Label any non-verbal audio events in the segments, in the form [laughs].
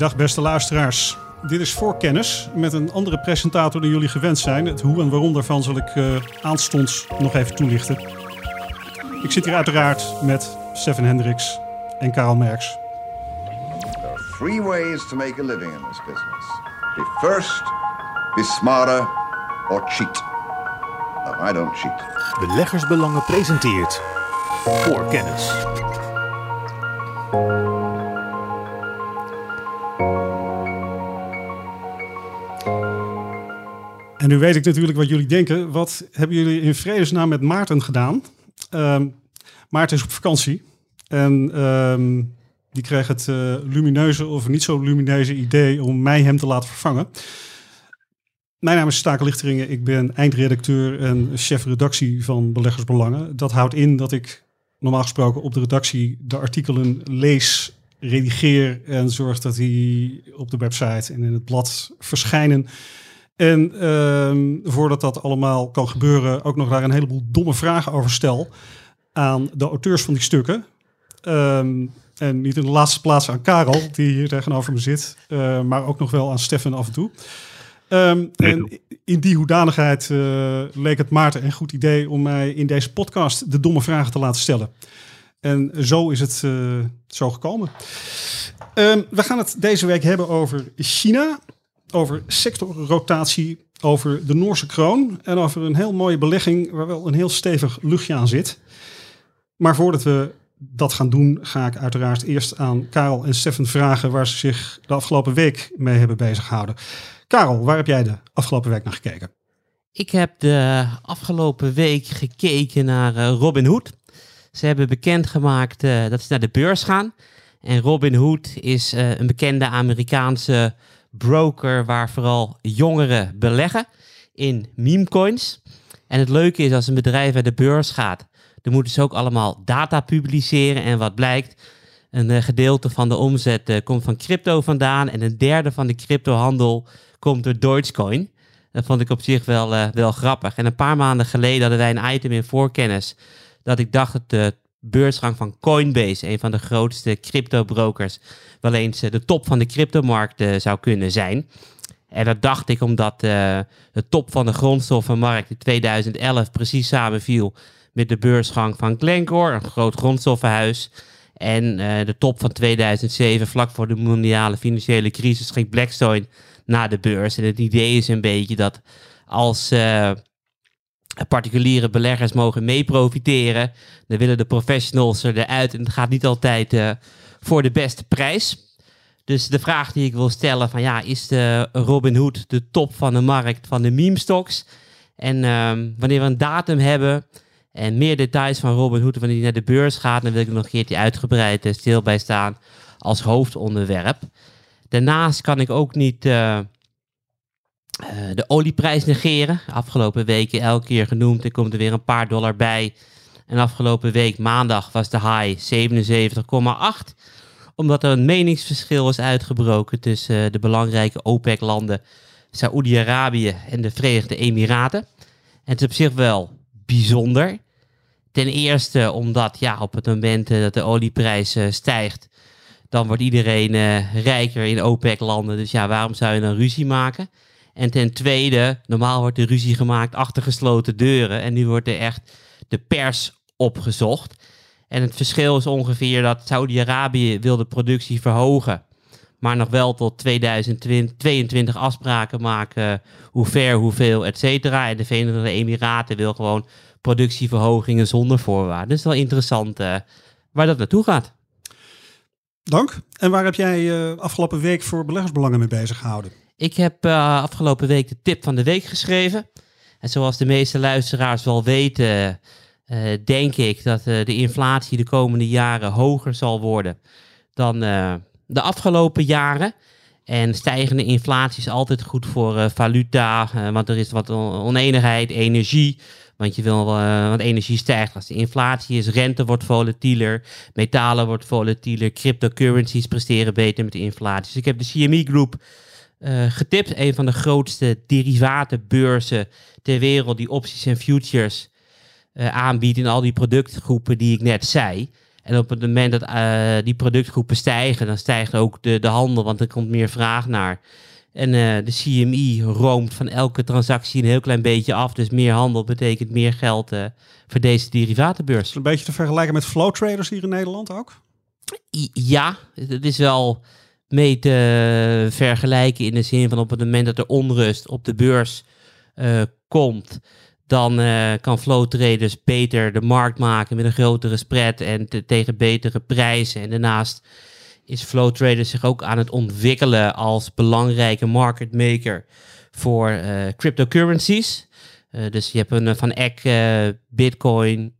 Dag beste luisteraars. Dit is Voorkennis met een andere presentator dan jullie gewend zijn. Het hoe en waarom daarvan zal ik uh, aanstonds nog even toelichten. Ik zit hier uiteraard met Stefan Hendricks en Karel Merks. There are three ways to make a living in this business. Be first, be smarter or cheat. No, I don't cheat. Beleggersbelangen presenteert Voorkennis. Nu weet ik natuurlijk wat jullie denken. Wat hebben jullie in vredesnaam met Maarten gedaan? Ehm, Maarten is op vakantie. En ehm, die kreeg het uh, lumineuze of niet zo lumineuze idee om mij hem te laten vervangen. Mijn naam is Staken Lichteringen. Ik ben eindredacteur en chef redactie van Beleggersbelangen. Dat houdt in dat ik normaal gesproken op de redactie de artikelen lees, redigeer en zorg dat die op de website en in het blad verschijnen. En uh, voordat dat allemaal kan gebeuren, ook nog daar een heleboel domme vragen over stel aan de auteurs van die stukken. Um, en niet in de laatste plaats aan Karel, die hier tegenover me zit, uh, maar ook nog wel aan Stefan af en toe. Um, en in die hoedanigheid uh, leek het Maarten een goed idee om mij in deze podcast de domme vragen te laten stellen. En zo is het uh, zo gekomen. We gaan het deze week hebben over China over sectorrotatie, over de Noorse kroon en over een heel mooie belegging waar wel een heel stevig luchtje aan zit. Maar voordat we dat gaan doen, ga ik uiteraard eerst aan Karel en Stefan vragen waar ze zich de afgelopen week mee hebben bezig gehouden. Karel, waar heb jij de afgelopen week naar gekeken? Ik heb de afgelopen week gekeken naar uh, Robin Hood. Ze hebben bekendgemaakt uh, dat ze naar de beurs gaan. En Robin Hood is uh, een bekende Amerikaanse broker waar vooral jongeren beleggen in memecoins. En het leuke is als een bedrijf naar de beurs gaat, dan moeten ze ook allemaal data publiceren. En wat blijkt, een uh, gedeelte van de omzet uh, komt van crypto vandaan en een derde van de cryptohandel komt door Dogecoin. Dat vond ik op zich wel, uh, wel grappig. En een paar maanden geleden hadden wij een item in voorkennis dat ik dacht dat beursgang van Coinbase, een van de grootste crypto-brokers, wel eens de top van de cryptomarkt uh, zou kunnen zijn. En dat dacht ik omdat uh, de top van de grondstoffenmarkt in 2011 precies samenviel met de beursgang van Glencore, een groot grondstoffenhuis. En de top van 2007, vlak voor de mondiale financiële crisis, ging Blackstone naar de beurs. En het idee is een beetje dat als particuliere beleggers mogen mee profiteren. Dan willen de professionals eruit en het gaat niet altijd uh, voor de beste prijs. Dus de vraag die ik wil stellen van ja, is de Robin Hood de top van de markt van de meme stocks? En um, wanneer we een datum hebben en meer details van Robin Hood wanneer hij naar de beurs gaat, dan wil ik nog een keertje uitgebreid uh, stil bij staan als hoofdonderwerp. Daarnaast kan ik ook niet uh, de olieprijs negeren. Afgelopen weken elke keer genoemd. Er komt er weer een paar dollar bij. En afgelopen week maandag was de high 77,8. Omdat er een meningsverschil is uitgebroken tussen uh, de belangrijke OPEC-landen Saoedi-Arabië en de Verenigde Emiraten. En het is op zich wel bijzonder. Ten eerste omdat ja, op het moment uh, dat de olieprijs stijgt, dan wordt iedereen rijker in OPEC-landen. Dus ja, waarom zou je dan ruzie maken? En ten tweede, normaal wordt de ruzie gemaakt achter gesloten deuren. En nu wordt er echt de pers opgezocht. En het verschil is ongeveer dat Saudi-Arabië wil de productie verhogen. Maar nog wel tot 2022 afspraken maken. Hoe ver, hoeveel, et cetera. En de Verenigde Emiraten wil gewoon productieverhogingen zonder voorwaarden. Dus wel interessant uh, waar dat naartoe gaat. Dank. En waar heb jij uh, afgelopen week voor beleggersbelangen mee bezig gehouden? Ik heb uh, afgelopen week de tip van de week geschreven. En zoals de meeste luisteraars wel weten, uh, denk ik dat uh, de inflatie de komende jaren hoger zal worden dan de afgelopen jaren. En stijgende inflatie is altijd goed voor valuta, want er is wat oneenigheid, energie. Want, je wil, want energie stijgt als de inflatie is, rente wordt volatieler, metalen wordt volatieler, cryptocurrencies presteren beter met de inflatie. Dus ik heb de CME Group uh, getipt. Een van de grootste derivatenbeurzen ter wereld die opties en futures uh, aanbiedt in al die productgroepen die ik net zei. En op het moment dat eh, die productgroepen stijgen, dan stijgt ook de, de handel, want er komt meer vraag naar. En eh, de CMI roomt van elke transactie een heel klein beetje af. Dus meer handel betekent meer geld eh, voor deze derivatenbeurs. Een beetje te vergelijken met flow traders hier in Nederland ook? I- Ja, het is wel mee te vergelijken in de zin van op het moment dat er onrust op de beurs eh, komt, dan eh, kan flow traders beter de markt maken met een grotere spread en te- tegen betere prijzen. En daarnaast is flow traders zich ook aan het ontwikkelen als belangrijke market maker voor eh, cryptocurrencies. Dus je hebt een van Eck Bitcoin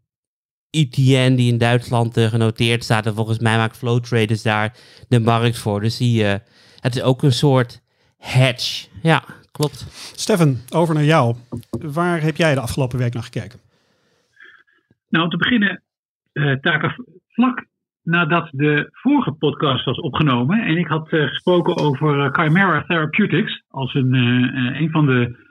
ETN die in Duitsland eh, genoteerd staat. En volgens mij maakt Flow Traders daar de markt voor. Dus die, eh, het is ook een soort hedge. Ja, klopt. Stefan, over naar jou. Waar heb jij de afgelopen week naar gekeken? Nou, om te beginnen, eh Taka, vlak nadat de vorige podcast was opgenomen en ik had eh, gesproken over Chimera Therapeutics als een, een van de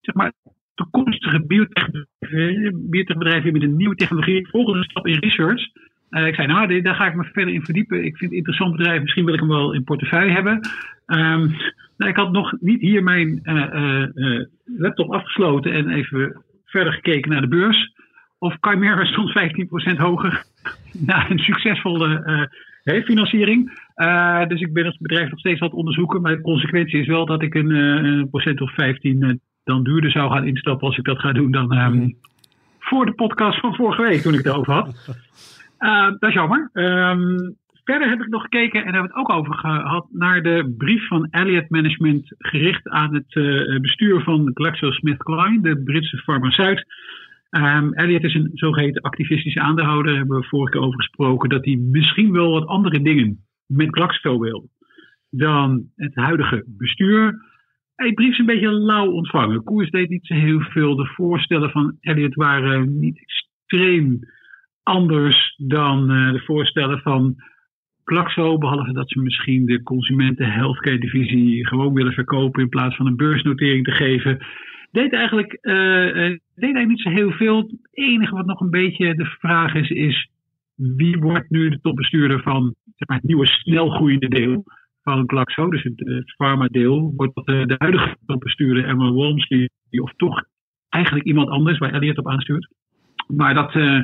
zeg maar, toekomstige biotechbedrijven met een nieuwe technologie, volgende stap in research. Eh, ik zei, nou, daar ga ik me verder in verdiepen. Ik vind het interessant bedrijf. Misschien wil ik hem wel in portefeuille hebben. Ehm, nou, ik had nog niet hier mijn eh, eh, laptop afgesloten en even verder gekeken naar de beurs. Of Chimera stond 15% hoger [laughs] na een succesvolle financiering. Dus ik ben het bedrijf nog steeds aan het onderzoeken. Maar de consequentie is wel dat ik een, een procent of 15 eh, dan duurder zou gaan instappen als ik dat ga doen dan ehm, voor de podcast van vorige week toen ik het erover had. [laughs] Eh, dat is jammer. Ehm, verder heb ik nog gekeken en hebben we het ook over gehad naar de brief van Elliott Management gericht aan het eh, bestuur van GlaxoSmithKline, de Britse farmaceut. Um, Elliot is een zogeheten activistische aandeelhouder. Daar hebben we vorige keer over gesproken. Dat hij misschien wel wat andere dingen met Glaxo wil dan het huidige bestuur. Hij brief een beetje lauw ontvangen. Koers deed niet zo heel veel. De voorstellen van Elliot waren niet extreem anders dan uh, de voorstellen van Glaxo. Behalve dat ze misschien de consumenten healthcare divisie gewoon willen verkopen in plaats van een beursnotering te geven deed eigenlijk, uh, deed eigenlijk niet zo heel veel. Het enige wat nog een beetje de vraag is, is wie wordt nu de topbestuurder van zeg maar, het nieuwe snelgroeiende deel van Glaxo, dus het, het pharma-deel, wordt de, de huidige topbestuurder Emma Walmsley, of toch eigenlijk iemand anders waar Elliot op aanstuurt. Maar dat, uh,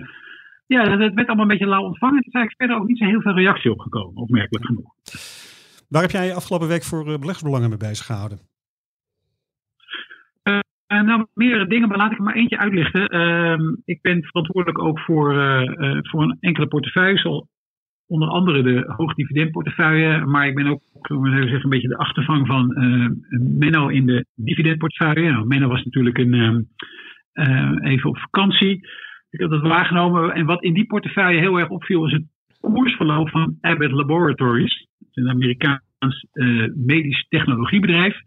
ja, dat, werd allemaal een beetje lauw ontvangen. Er is eigenlijk verder ook niet zo heel veel reactie op gekomen, opmerkelijk genoeg. Waar heb jij je afgelopen week voor uh, beleggersbelangen mee bezig gehouden? Uh, nou, meerdere dingen, maar laat ik er maar eentje uitlichten. Uh, ik ben verantwoordelijk ook voor, voor een enkele portefeuilles, al onder andere de hoogdividendportefeuille. Maar ik ben ook, zeggen, een beetje de achtervang van uh, Menno in de dividendportefeuille. Nou, Menno was natuurlijk een, uh, even op vakantie. Ik heb dat waargenomen. En wat in die portefeuille heel erg opviel, is het koersverloop van Abbott Laboratories. Een Amerikaans uh, medisch technologiebedrijf.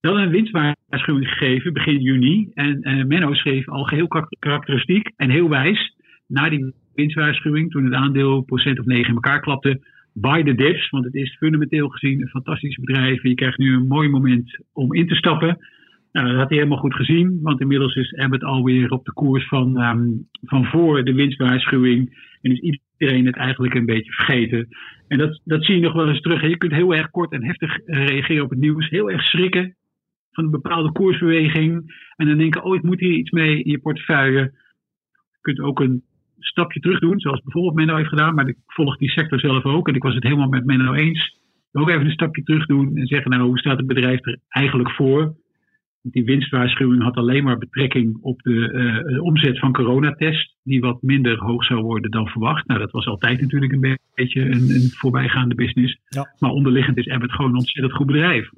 Dat een winstwaarschuwing gegeven begin juni. En Menno schreef al geheel karakteristiek en heel wijs na die winstwaarschuwing, toen het aandeel procent of negen in elkaar klapte, buy the dips, want het is fundamenteel gezien een fantastisch bedrijf. En je krijgt nu een mooi moment om in te stappen. Nou, dat had hij helemaal goed gezien, want inmiddels is Abbott alweer op de koers van, um, van voor de winstwaarschuwing. En is iedereen het eigenlijk een beetje vergeten. En dat, dat zie je nog wel eens terug. Je kunt heel erg kort en heftig reageren op het nieuws, heel erg schrikken van een bepaalde koersbeweging. En dan denken, oh, ik moet hier iets mee in je portefeuille. Je kunt ook een stapje terug doen, zoals bijvoorbeeld Menno heeft gedaan. Maar ik volg die sector zelf ook. En ik was het helemaal met Menno eens. Ook even een stapje terug doen en zeggen, nou, hoe staat het bedrijf er eigenlijk voor? Want die winstwaarschuwing had alleen maar betrekking op de, uh, de omzet van coronatest, die wat minder hoog zou worden dan verwacht. Nou, dat was altijd natuurlijk een beetje een, een voorbijgaande business. Ja. Maar onderliggend is Abbott gewoon een ontzettend goed bedrijf.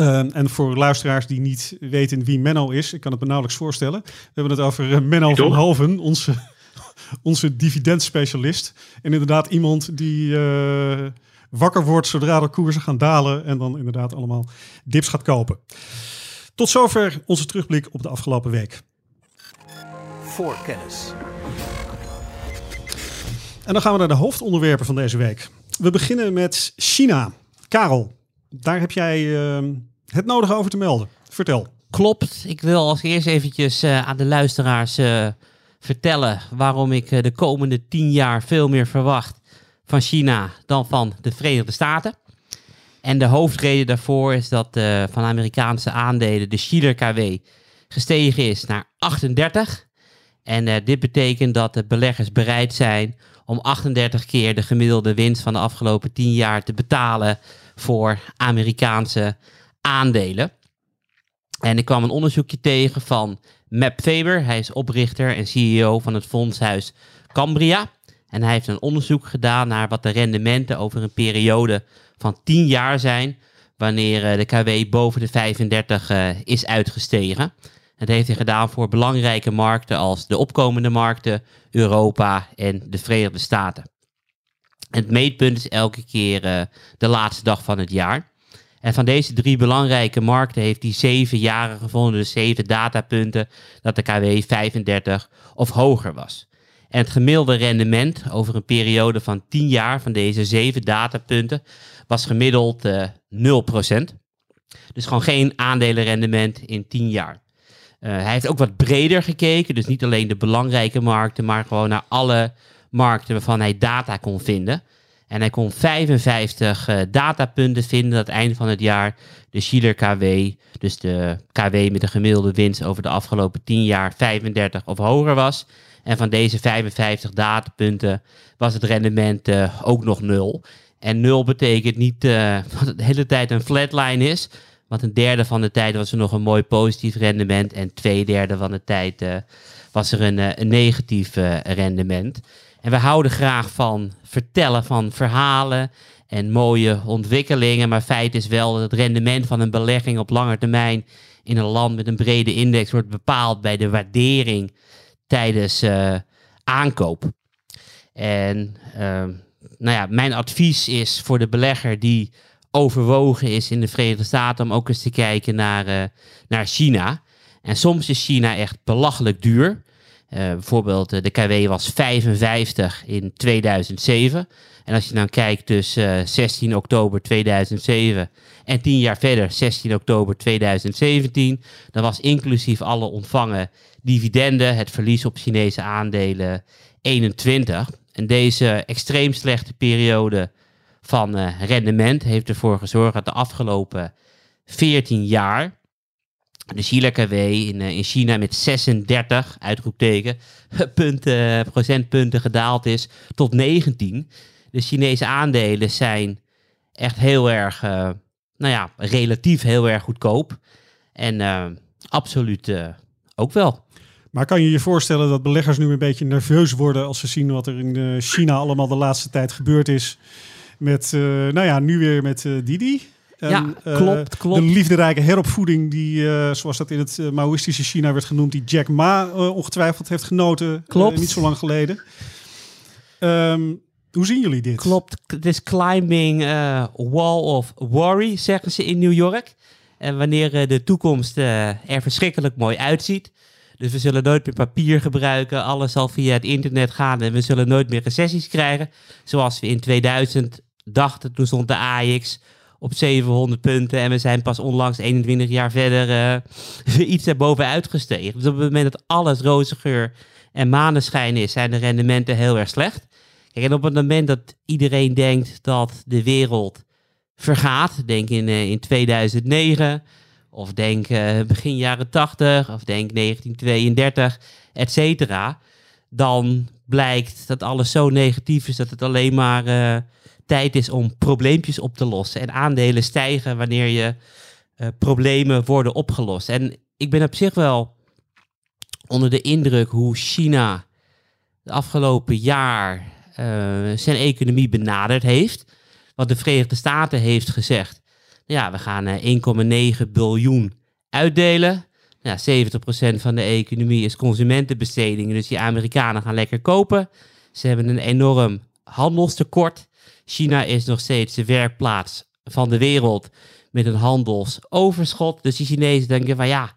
Uh, en voor luisteraars die niet weten wie Menno is, ik kan het me nauwelijks voorstellen. We hebben het over uh, Menno van Halven, onze, [laughs] onze dividendspecialist. En inderdaad iemand die uh, wakker wordt zodra de koersen gaan dalen en dan inderdaad allemaal dips gaat kopen. Tot zover onze terugblik op de afgelopen week. Voor kennis. En dan gaan we naar de hoofdonderwerpen van deze week. We beginnen met China. Karel, daar heb jij uh, het nodige over te melden. Vertel. Klopt. Ik wil als eerst eventjes uh, aan de luisteraars uh, vertellen waarom ik eh, de komende tien jaar veel meer verwacht van China dan van de Verenigde Staten. En de hoofdreden daarvoor is dat uh, van Amerikaanse aandelen de Schiller KW gestegen is naar 38. En dit betekent dat de beleggers bereid zijn om 38 keer de gemiddelde winst van de afgelopen 10 jaar te betalen voor Amerikaanse aandelen. En ik kwam een onderzoekje tegen van Map Faber. Hij is oprichter en CEO van het fondshuis Cambria. En hij heeft een onderzoek gedaan naar wat de rendementen over een periode van 10 jaar zijn. Wanneer eh, de KW boven de 35 uh, is uitgestegen. Dat heeft hij gedaan voor belangrijke markten als de opkomende markten, Europa en de Verenigde Staten. Het meetpunt is elke keer uh, de laatste dag van het jaar. En van deze drie belangrijke markten heeft hij zeven jaren gevonden, dus zeven datapunten, dat de KW 35 of hoger was. En het gemiddelde rendement over een periode van 10 jaar van deze zeven datapunten was gemiddeld uh, 0%. Dus gewoon geen aandelenrendement in 10 jaar. Uh, hij heeft ook wat breder gekeken, dus niet alleen de belangrijke markten, maar gewoon naar alle markten waarvan hij data kon vinden. En hij kon 55 uh, datapunten vinden aan het eind van het jaar. De Schiller KW, dus de KW met de gemiddelde winst over de afgelopen 10 jaar 35 of hoger was. En van deze 55 datapunten was het rendement uh, ook nog nul. En nul betekent niet uh, [laughs] dat het de hele tijd een flatline is. Want een derde van de tijd was er nog een mooi positief rendement. En twee derde van de tijd was er een, een negatief rendement. En we houden graag van vertellen van verhalen en mooie ontwikkelingen. Maar feit is wel dat het rendement van een belegging op lange termijn in een land met een brede index wordt bepaald bij de waardering tijdens uh, aankoop. En uh, nou ja, mijn advies is voor de belegger die overwogen is in de Verenigde Staten om ook eens te kijken naar, uh, naar China. En soms is China echt belachelijk duur. Uh, bijvoorbeeld de KW was 55 in 2007. En als je dan kijkt tussen uh, 16 oktober 2007 en 10 jaar verder, 16 oktober 2017, dan was inclusief alle ontvangen dividenden, het verlies op Chinese aandelen 21. En deze extreem slechte periode van rendement heeft ervoor gezorgd dat de afgelopen 14 jaar de Schiller KW in, uh, in China met 36 uitroepteken [laughs] punten, procentpunten gedaald is tot 19. De Chinese aandelen zijn echt heel erg, uh, nou ja, relatief heel erg goedkoop. En uh, absoluut ook wel. Maar kan je je voorstellen dat beleggers nu een beetje nerveus worden als ze zien wat er in China allemaal de laatste tijd gebeurd is? Met, nou ja, nu weer met Didi. En, ja, klopt, uh, klopt. De liefderijke heropvoeding die, uh, zoals dat in het uh, Maoïstische China werd genoemd, die Jack Ma ongetwijfeld heeft genoten. Klopt. niet zo lang geleden. Um, hoe zien jullie dit? Klopt. Het is climbing wall of worry, zeggen ze in New York. En wanneer de toekomst er verschrikkelijk mooi uitziet. Dus we zullen nooit meer papier gebruiken. Alles zal via het internet gaan. En we zullen nooit meer recessies krijgen. Zoals we in 2000 dachten. Toen stond de AX op 700 punten. En we zijn pas onlangs 21 jaar verder [laughs] uh, iets erbovenuit gestegen. Dus op het moment dat alles roze geur en maneschijn is, zijn de rendementen heel erg slecht. Kijk, en op het moment dat iedereen denkt dat de wereld vergaat, denk in, uh, in 2009, of denk uh, begin jaren 80, of denk 1932, et cetera, dan blijkt dat alles zo negatief is dat het alleen maar tijd is om probleempjes op te lossen. En aandelen stijgen wanneer je uh, problemen worden opgelost. En ik ben op zich wel onder de indruk hoe China de afgelopen jaar uh, zijn economie benaderd heeft. Wat de Verenigde Staten heeft gezegd. Ja, we gaan uh, 1,9 biljoen uitdelen. Ja, 70% van de economie is consumentenbesteding. Dus die Amerikanen gaan lekker kopen. Ze hebben een enorm handelstekort. China is nog steeds de werkplaats van de wereld met een handelsoverschot. Dus die Chinezen denken van ja,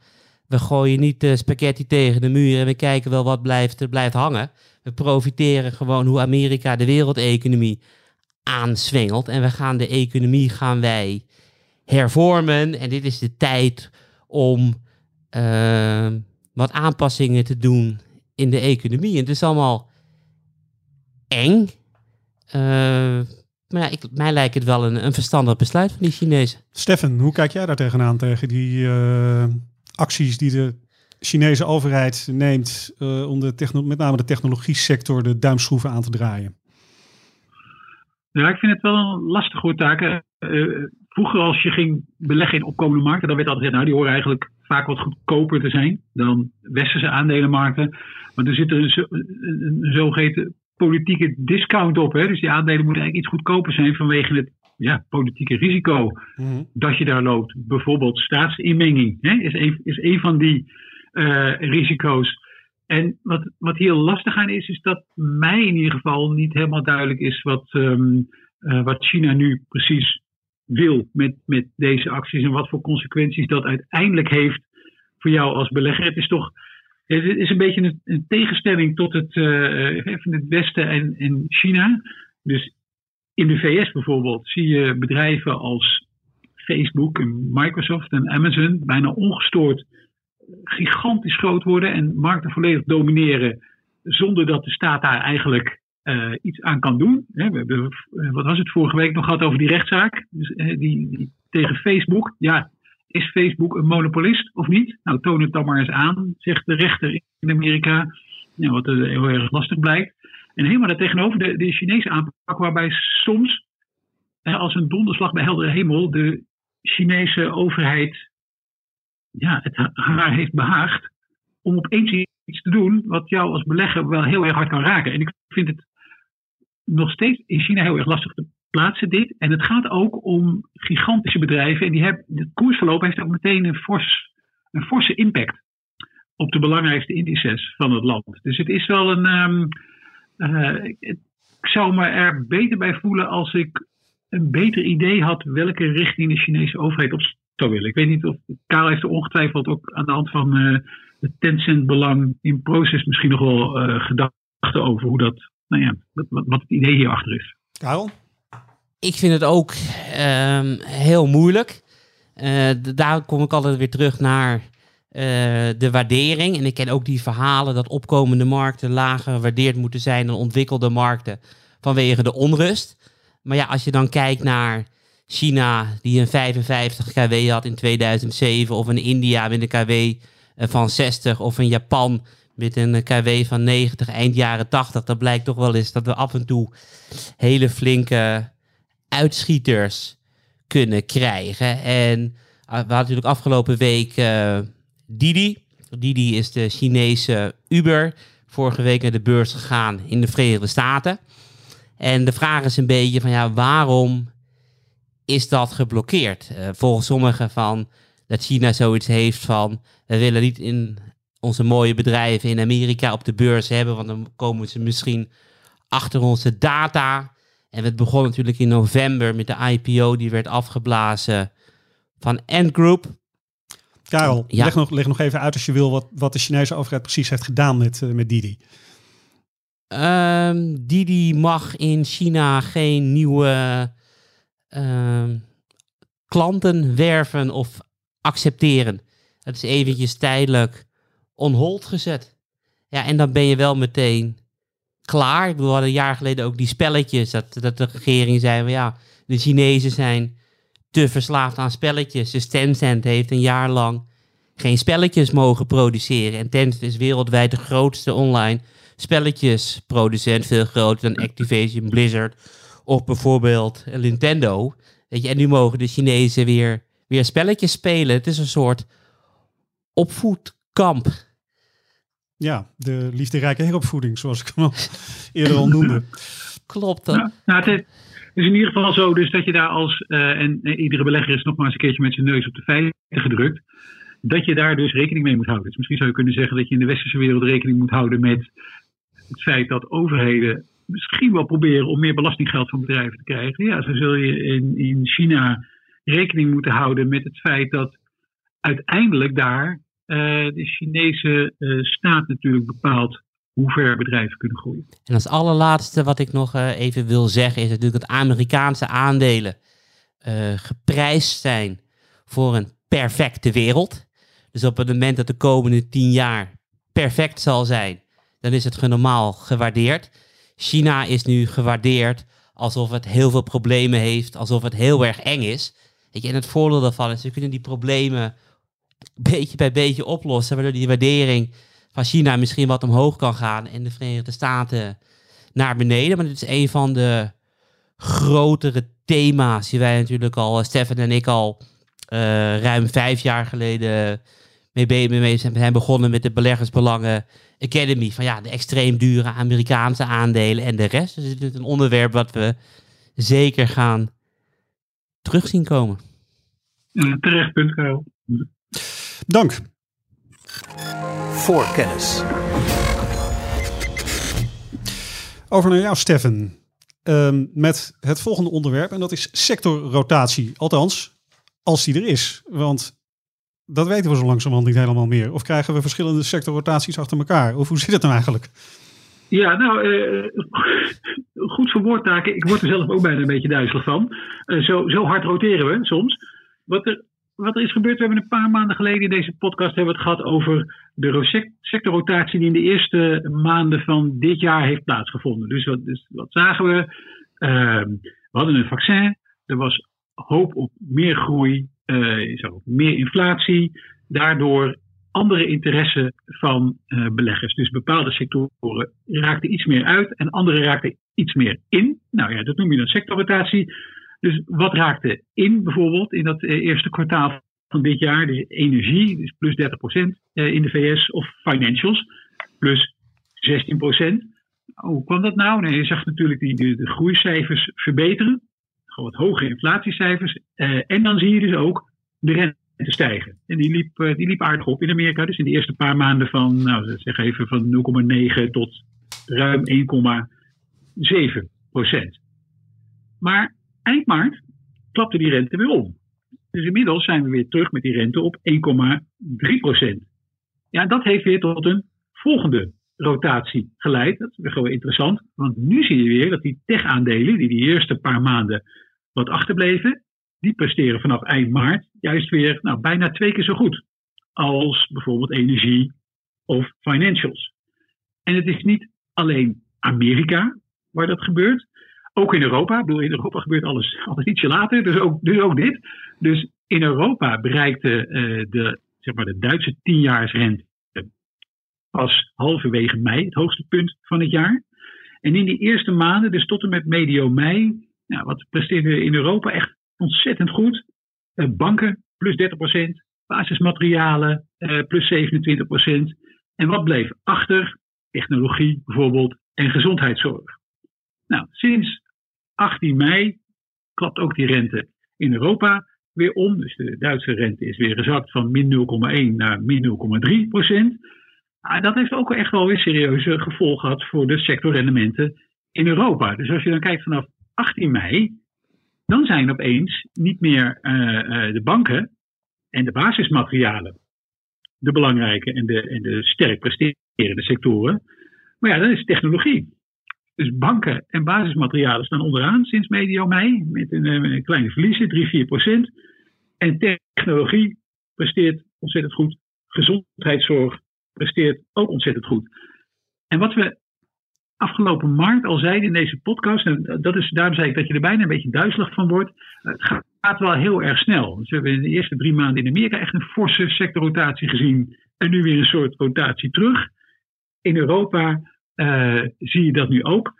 we gooien niet de spaghetti tegen de muur en we kijken wel wat blijft, er blijft hangen. We profiteren gewoon hoe Amerika de wereldeconomie aanswengelt. En we gaan de economie gaan wij hervormen. En dit is de tijd om uh, wat aanpassingen te doen in de economie. En het is allemaal eng. Uh, maar ja, ik, mij lijkt het wel een, een verstandig besluit van die Chinezen. Stefan, hoe kijk jij daar tegenaan tegen die uh, acties die de Chinese overheid neemt uh, om de met name de technologie sector de duimschroeven aan te draaien? Ja, ik vind het wel een lastige taak. Uh, vroeger als je ging beleggen in opkomende markten, dan werd altijd gezegd, nou die horen eigenlijk vaak wat goedkoper te zijn dan westerse aandelenmarkten. Maar er zit er een, een, een zogeheten politieke discount op. Hè? Dus die aandelen moeten eigenlijk iets goedkoper zijn vanwege het ja, politieke risico mhm. dat je daar loopt. Bijvoorbeeld staatsinmenging hè? Is, een, is een van die uh, risico's. En wat, wat heel lastig aan is, is dat mij in ieder geval niet helemaal duidelijk is wat, um, uh, wat China nu precies wil met, met deze acties en wat voor consequenties dat uiteindelijk heeft voor jou als belegger. Het is toch het is een beetje een, tegenstelling tot het, uh, het Westen en, en China. Dus in de VS bijvoorbeeld zie je bedrijven als Facebook en Microsoft en Amazon bijna ongestoord gigantisch groot worden en markten volledig domineren zonder dat de staat daar eigenlijk uh, iets aan kan doen. we hebben, wat was het vorige week nog gehad over die rechtszaak dus, die, die, tegen Facebook. Ja, is Facebook een monopolist of niet? Nou, toon het dan maar eens aan, zegt de rechter in Amerika. Nou, wat heel erg lastig blijkt. En helemaal daartegenover de, de Chinese aanpak, waarbij soms, als een donderslag bij heldere hemel, de Chinese overheid ja, het haar heeft behaagd om opeens iets te doen wat jou als belegger wel heel erg hard kan raken. En ik vind het nog steeds in China heel erg lastig te plaatsen dit. En het gaat ook om gigantische bedrijven. En die hebben, het koersverloop heeft ook meteen een, een forse impact op de belangrijkste indices van het land. Dus het is wel een. Um, uh, ik zou me er beter bij voelen als ik een beter idee had welke richting de Chinese overheid op zou willen. Ik weet niet of Karel heeft er ongetwijfeld ook aan de hand van uh, het Tencent-belang in proces misschien nog wel uh, gedachten over hoe dat, nou ja, wat, wat het idee hierachter is. Karel? Ik vind het ook um, heel moeilijk. Uh, daar kom ik altijd weer terug naar uh, de waardering. En ik ken ook die verhalen dat opkomende markten lager gewaardeerd moeten zijn dan ontwikkelde markten vanwege de onrust. Maar ja, als je dan kijkt naar China, die een 55 kW had in 2007, of een India met een kW eh, van 60, of een Japan met een kW van 90 eind jaren 80, dan blijkt toch wel eens dat we af en toe hele flinke uitschieters kunnen krijgen. En ah, we hadden natuurlijk afgelopen week uh, Didi. Didi is de Chinese Uber. Vorige week naar de beurs gegaan in de Verenigde Staten. En de vraag is een beetje van ja, waarom is dat geblokkeerd? Uh, volgens sommigen van dat China zoiets heeft van we willen niet in onze mooie bedrijven in Amerika op de beurs hebben, want dan komen ze misschien achter onze data. En het begon natuurlijk in november met de IPO die werd afgeblazen van Ant Group. Karel, leg, nog, leg nog even uit als je wil wat, wat de Chinese overheid precies heeft gedaan met, uh, met Didi. Um, Didi mag in China geen nieuwe uh, klanten werven of accepteren. Het is eventjes tijdelijk on hold gezet. Ja, en dan ben je wel meteen klaar. Ik bedoel, we hadden een jaar geleden ook die spelletjes. Dat, dat de regering zei, van, ja, de Chinezen zijn te verslaafd aan spelletjes. Dus Tencent heeft een jaar lang geen spelletjes mogen produceren. En Tencent is wereldwijd de grootste online spelletjesproducent. Veel groter dan Activision Blizzard of bijvoorbeeld Nintendo. Weet je, en nu mogen de Chinezen weer, weer spelletjes spelen. Het is een soort opvoedkamp. Ja, de liefderijke heropvoeding, zoals ik hem al [laughs] eerder al noemde. Klopt dat? Nou, nou, het is in ieder geval zo dus dat je daar als, uh, en, iedere belegger is nogmaals een keertje met zijn neus op de feiten gedrukt, dat je daar dus rekening mee moet houden. Dus misschien zou je kunnen zeggen dat je in de westerse wereld rekening moet houden met het feit dat overheden misschien wel proberen om meer belastinggeld van bedrijven te krijgen. Ja, zo zul je in, in China rekening moeten houden met het feit dat uiteindelijk daar de Chinese uh, staat natuurlijk bepaalt hoe ver bedrijven kunnen groeien. En als allerlaatste wat ik nog uh, even wil zeggen is natuurlijk dat Amerikaanse aandelen geprijsd zijn voor een perfecte wereld. Dus op het moment dat de komende tien jaar perfect zal zijn, dan is het normaal gewaardeerd. China is nu gewaardeerd alsof het heel veel problemen heeft, alsof het heel erg eng is. Weet je, en het voordeel daarvan is, we kunnen die problemen beetje bij beetje oplossen, waardoor die waardering van China misschien wat omhoog kan gaan en de Verenigde Staten naar beneden. Maar dit is een van de grotere thema's die wij natuurlijk al, Stefan en ik al uh, ruim vijf jaar geleden mee, mee, zijn begonnen met de Beleggersbelangen Academy. Van ja, de extreem dure Amerikaanse aandelen en de rest. Dus het is een onderwerp wat we zeker gaan terugzien komen. Ja, Dank. Voorkennis. Over naar jou, Stefan. Um, met het volgende onderwerp. En dat is sectorrotatie. Althans, als die er is. Want dat weten we zo langzamerhand niet helemaal meer. Of krijgen we verschillende sectorrotaties achter elkaar? Of hoe zit het nou eigenlijk? Ja, nou, uh, goed verwoord taken. Ik word er zelf ook bijna een beetje duizelig van. Uh, zo, zo hard roteren we soms. Wat er, wat er is gebeurd, we hebben een paar maanden geleden in deze podcast hebben het gehad over de sectorrotatie die in de eerste maanden van dit jaar heeft plaatsgevonden. Dus wat, dus wat zagen we? Uh, we hadden een vaccin, er was hoop op meer groei, uh, meer inflatie, daardoor andere interesse van uh, beleggers. Dus bepaalde sectoren raakten iets meer uit en andere raakten iets meer in. Nou ja, dat noem je dan sectorrotatie. Dus wat raakte in bijvoorbeeld in dat uh, eerste kwartaal van dit jaar? Dus energie, dus plus 30% in de VS, of financials, plus 16%. Hoe kwam dat nou? Nee, je zag natuurlijk die, de, groeicijfers verbeteren gewoon wat hogere inflatiecijfers. Uh, en dan zie je dus ook de rente stijgen. En die liep, die liep aardig op in Amerika. Dus in de eerste paar maanden van, nou, zeg even van 0,9 tot ruim 1,7 procent. Maar eind maart klapte die rente weer om. Dus inmiddels zijn we weer terug met die rente op 1,3 procent. Ja, dat heeft weer tot een volgende rotatie geleid. Dat is weer gewoon interessant. Want nu zie je weer dat die tech-aandelen, die die eerste paar maanden wat achterbleven, die presteren vanaf eind maart juist weer nou, bijna twee keer zo goed als bijvoorbeeld energie of financials. En het is niet alleen Amerika waar dat gebeurt. Ook in Europa. Ik bedoel, in Europa gebeurt alles altijd ietsje later. Dus ook, dus ook dit. Dus in Europa bereikte uh, de, zeg maar de Duitse tienjaarsrente pas halverwege mei, het hoogste punt van het jaar. En in die eerste maanden, dus tot en met medio mei, nou, wat presteerde in Europa echt ontzettend goed. Uh, banken plus 30%, basismaterialen uh, plus 27%. En wat bleef achter? Technologie bijvoorbeeld en gezondheidszorg. Nou, sinds 18 mei klapt ook die rente in Europa weer om. Dus de Duitse rente is weer gezakt van min 0,1 naar min 0,3 procent. Ah, dat heeft ook echt wel weer serieuze gevolgen gehad voor de sectorrendementen in Europa. Dus als je dan kijkt vanaf 18 mei, dan zijn opeens niet meer uh, uh, de banken en de basismaterialen de belangrijke en de, en de sterk presterende sectoren. Maar ja, dan is technologie. Dus banken en basismaterialen staan onderaan sinds medio mei met een, een kleine verliezen, 3, 4 procent. En technologie presteert ontzettend goed. Gezondheidszorg presteert ook ontzettend goed. En wat we afgelopen maart al zeiden in deze podcast, en dat is, daarom zei ik dat je er bijna een beetje duizelig van wordt, het gaat wel heel erg snel. Dus we hebben in de eerste drie maanden in Amerika echt een forse sectorrotatie gezien en nu weer een soort rotatie terug. In Europa uh, zie je dat nu ook.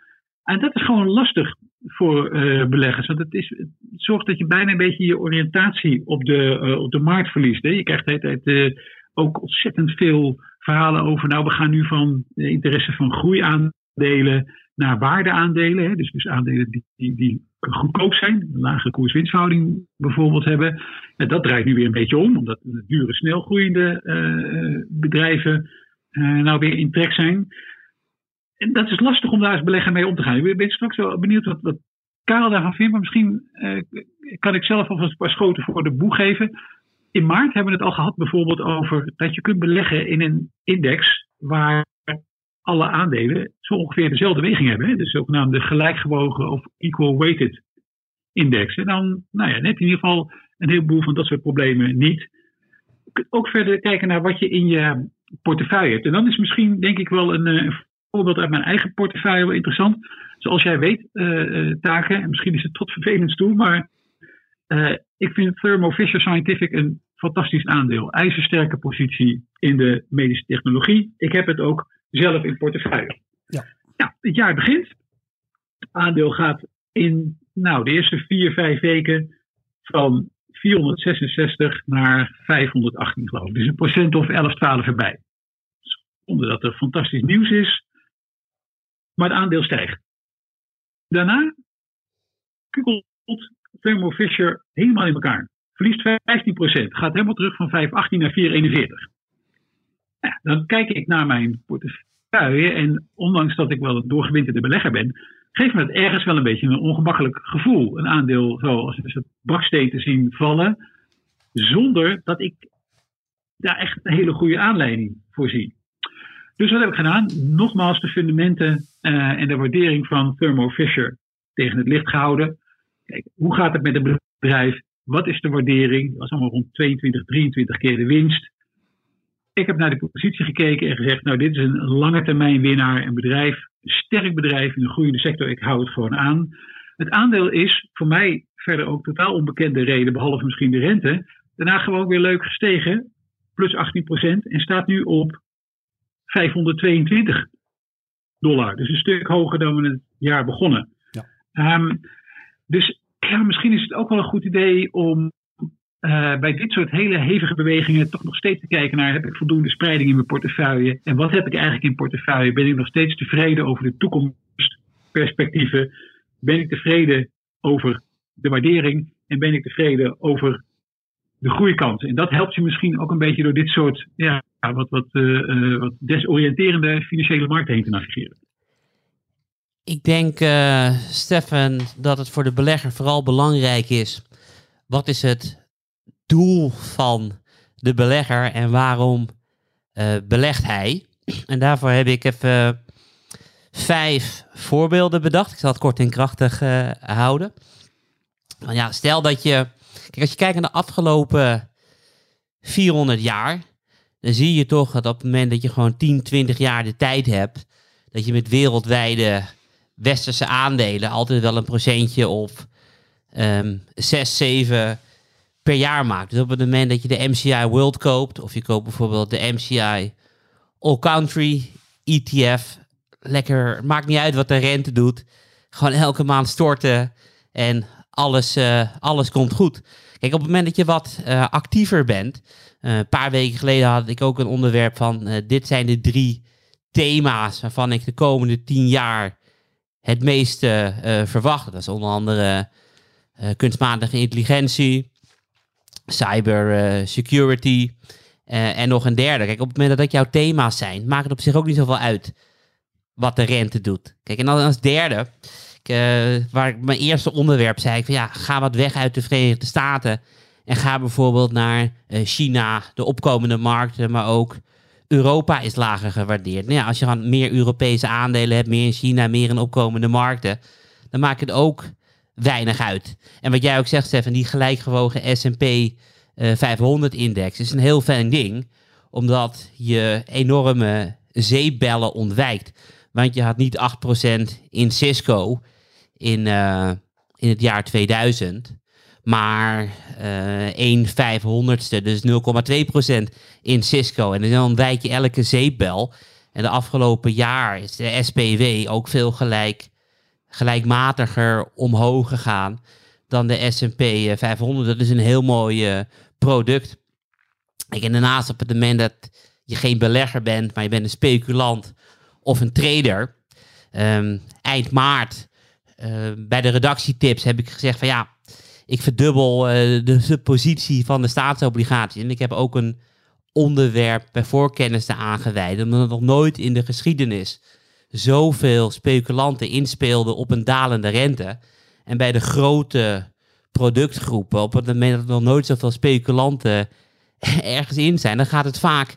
En dat is gewoon lastig voor uh, beleggers. Want het, is, het zorgt dat je bijna een beetje je oriëntatie op de, uh, op de markt verliest. Hè. Je krijgt de hele tijd ook ontzettend veel verhalen over. Nou, we gaan nu van interesse van groeiaandelen naar waardeaandelen. Hè, dus, dus aandelen die, die, goedkoop zijn, een lage koers-winstverhouding bijvoorbeeld hebben. En dat draait nu weer een beetje om, omdat de dure, snel groeiende uh, bedrijven nou weer in trek zijn. En dat is lastig om daar als belegger mee om te gaan. Ik ben straks wel benieuwd wat, wat Karel daarvan vindt, maar misschien uh, kan ik zelf alvast een paar schoten voor de boeg geven in maart hebben we het al gehad bijvoorbeeld over dat je kunt beleggen in een index waar alle aandelen zo ongeveer dezelfde weging hebben. Hè? De zogenaamde gelijkgewogen of equal weighted index. En dan, nou ja, net in ieder geval een heleboel van dat soort problemen niet. Je kunt ook verder kijken naar wat je in je portefeuille hebt. En dan is misschien denk ik wel een, een voorbeeld uit mijn eigen portefeuille wel interessant. Zoals jij weet, eh, eh, Taken, en misschien is het tot vervelend toe, maar eh, ik vind Thermo Fisher Scientific een fantastisch aandeel. IJzersterke positie in de medische technologie. Ik heb het ook zelf in portefeuille. Ja. Nou, het jaar begint. Het aandeel gaat in nou, de eerste vier, vijf weken van 466 naar 518 geloof ik. Dus een procent of 11, 12 erbij. Zonder dat er fantastisch nieuws is. Maar het aandeel stijgt. Daarna kukkelt Thermo Fisher helemaal in elkaar. Verliest 15%. Gaat helemaal terug van 518 naar 441. Nou, dan kijk ik naar mijn portefeuille. En ondanks dat ik wel een doorgewinterde belegger ben, geeft me het ergens wel een beetje een ongemakkelijk gevoel. Een aandeel zoals het baksteen te zien vallen, zonder dat ik daar echt een hele goede aanleiding voor zie. Dus wat heb ik gedaan? Nogmaals de fundamenten uh, en de waardering van Thermo Fisher tegen het licht gehouden. Kijk, hoe gaat het met het bedrijf? Wat is de waardering? Dat was allemaal rond 22, 23 keer de winst. Ik heb naar de positie gekeken en gezegd, nou dit is een lange termijn winnaar, een bedrijf, een sterk bedrijf in een groeiende sector. Ik hou het gewoon aan. Het aandeel is voor mij verder ook totaal onbekende reden, behalve misschien de rente. Daarna gewoon weer leuk gestegen, plus 18% en staat nu op 522 dollar. Dus een stuk hoger dan we het jaar begonnen. Ja. Um, dus ja, misschien is het ook wel een goed idee om uh, bij dit soort hele hevige bewegingen toch nog steeds te kijken naar: heb ik voldoende spreiding in mijn portefeuille? En wat heb ik eigenlijk in portefeuille? Ben ik nog steeds tevreden over de toekomstperspectieven? Ben ik tevreden over de waardering? En ben ik tevreden over de groeikansen? En dat helpt je misschien ook een beetje door dit soort ja, wat, wat, uh, wat desoriënterende financiële markten heen te navigeren. Ik denk, uh, Stefan, dat het voor de belegger vooral belangrijk is. Wat is het doel van de belegger en waarom uh, belegt hij? En daarvoor heb ik even vijf voorbeelden bedacht. Ik zal het kort en krachtig houden. Ja, stel dat je, kijk, als je kijkt naar de afgelopen 400 jaar, dan zie je toch dat op het moment dat je gewoon 10, 20 jaar de tijd hebt, dat je met wereldwijde westerse aandelen altijd wel een procentje of um, 6, 7 per jaar maakt. Dus op het moment dat je de MCI World koopt, of je koopt bijvoorbeeld de MCI All Country ETF, lekker, maakt niet uit wat de rente doet. Gewoon elke maand storten en alles, uh, alles komt goed. Kijk, op het moment dat je wat uh, actiever bent, een paar weken geleden had ik ook een onderwerp van dit zijn de drie thema's waarvan ik de komende tien jaar het meeste verwacht. Dat is onder andere kunstmatige intelligentie, cyber security en nog een derde. Kijk, op het moment dat dat jouw thema's zijn, maakt het op zich ook niet zoveel uit wat de rente doet. Kijk, en dan als derde, uh, waar ik mijn eerste onderwerp zei, ik van ja, ga wat weg uit de Verenigde Staten en ga bijvoorbeeld naar uh, China, de opkomende markten, maar ook Europa is lager gewaardeerd. Nou ja, als je dan meer Europese aandelen hebt, meer in China, meer in opkomende markten, dan maakt het ook weinig uit. En wat jij ook zegt, Stefan, die gelijkgewogen S&P uh, 500-index is een heel fijn ding, omdat je enorme zeepbellen ontwijkt. Want je had niet 8% in Cisco in, uh, in het jaar 2000, maar uh, 1 vijfhonderdste, dus 0,2% in Cisco. En dan wijk je elke zeepbel. En de afgelopen jaar is de SPW ook veel gelijk, gelijkmatiger omhoog gegaan dan de S&P 500. Dat is een heel mooi uh, product. En daarnaast op het moment dat je geen belegger bent, maar je bent een speculant of een trader. Um, eind maart bij de redactietips heb ik gezegd van ja, ik verdubbel uh, de, positie van de staatsobligaties. En ik heb ook een onderwerp bij voorkennis aangeweid. Omdat nog nooit in de geschiedenis zoveel speculanten inspeelden op een dalende rente. En bij de grote productgroepen, op het moment dat er nog nooit zoveel speculanten [laughs] ergens in zijn, dan gaat het vaak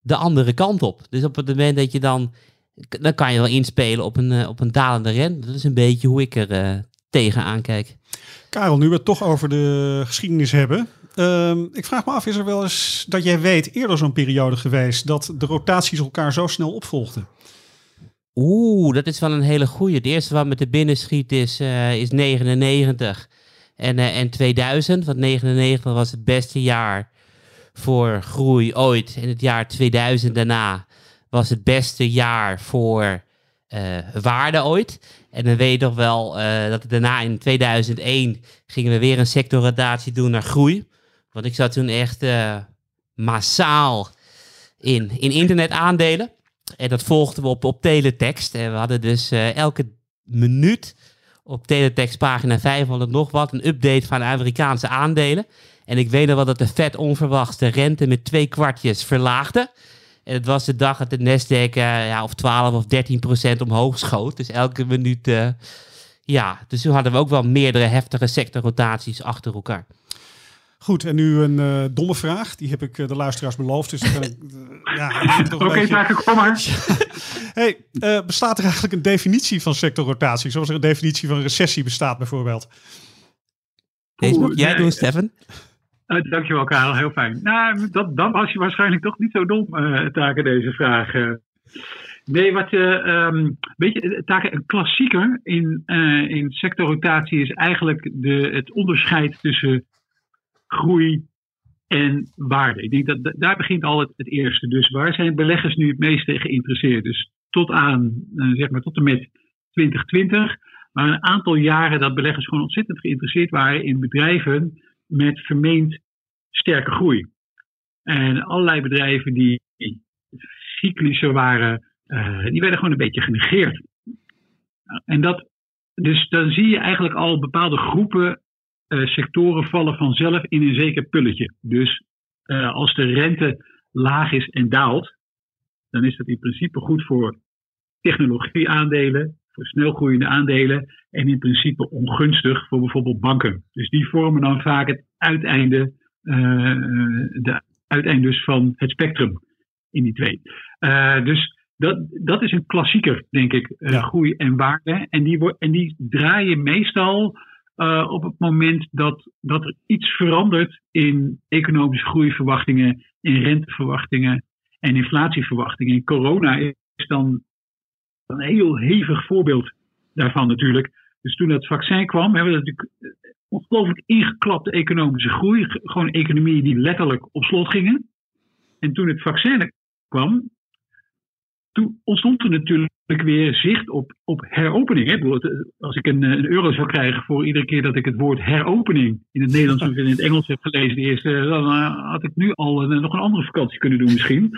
de andere kant op. Dus op het moment dat je dan, dan kan je wel inspelen op een, op een dalende rente. Dat is een beetje hoe ik er uh, tegenaan kijk. Karel, nu we het toch over de geschiedenis hebben. Uh, ik vraag me af, is er wel eens dat jij weet eerder zo'n periode geweest dat de rotaties elkaar zo snel opvolgden? Oeh, dat is wel een hele goeie. Het eerste wat met de binnen schiet is, eh, is 99 en, eh, en 2000. Want 99 was het beste jaar voor groei ooit. En het jaar 2000 daarna was het beste jaar voor waarde ooit. En dan weet je toch wel eh, dat daarna in 2001 gingen we weer een sectorrotatie doen naar groei. Want ik zat toen echt eh, massaal in, in internetaandelen. En dat volgden we op, op teletext. En we hadden dus eh, elke minuut op teletext pagina 500 nog wat een update van Amerikaanse aandelen. En ik weet nog wel dat de Fed onverwachts de rente met twee kwartjes verlaagde. Het was de dag dat de Nasdaq eh, ja, of 12 of 13 procent omhoog schoot. Dus elke minuut, eh, ja. Dus toen hadden we ook wel meerdere heftige sectorrotaties achter elkaar. Goed, en nu een eh, domme vraag. Die heb ik de luisteraars beloofd. Dus dan ik, [laughs] ja, toch een Oké, beetje- Taken, kom maar. Hey, eh, bestaat er eigenlijk een definitie van sectorrotatie? Zoals er een definitie van recessie bestaat bijvoorbeeld? Deze mag jij doen, Stefan. Uh, dankjewel, Karel. Heel fijn. Nou, dat, dan was je waarschijnlijk toch niet zo dom, eh Taken, deze vraag. eh. Nee, wat je. ehm weet je, Taken, een klassieker in, in sectorrotatie is eigenlijk de, het onderscheid tussen groei en waarde. Ik denk dat da- daar begint al het, het eerste. Dus waar zijn beleggers nu het meeste geïnteresseerd? Dus tot aan, zeg maar, tot en met 2020. Maar een aantal jaren dat beleggers gewoon ontzettend geïnteresseerd waren in bedrijven met vermeend sterke groei. En allerlei bedrijven die cyclischer waren, eh, die werden gewoon een beetje genegeerd. En dat, dus dan zie je eigenlijk al bepaalde groepen eh, sectoren vallen vanzelf in een zeker pulletje. Dus eh, als de rente laag is en daalt, dan is dat in principe goed voor technologieaandelen, voor snelgroeiende aandelen en in principe ongunstig voor bijvoorbeeld banken. Dus die vormen dan vaak het uiteinde, eh, de uiteindes van het spectrum in die twee. Eh, dus dat, dat is een klassieker, denk ik, eh, Ja. groei en waarde. En die, en die draaien meestal op het moment dat, dat er iets verandert in economische groeiverwachtingen, in renteverwachtingen en inflatieverwachtingen. En corona is dan een heel hevig voorbeeld daarvan natuurlijk. Dus toen dat vaccin kwam, hebben we natuurlijk eh, ongelooflijk ingeklapte economische groei. Gewoon economieën die letterlijk op slot gingen. En toen het vaccin kwam, toen ontstond er natuurlijk weer zicht op, op heropening. Hè? Het- Als ik een, eh, een euro zou krijgen voor iedere keer dat ik het woord heropening in het Nederlands of in het Engels heb gelezen, dan eh, had ik nu al een- nog een andere vakantie kunnen doen misschien.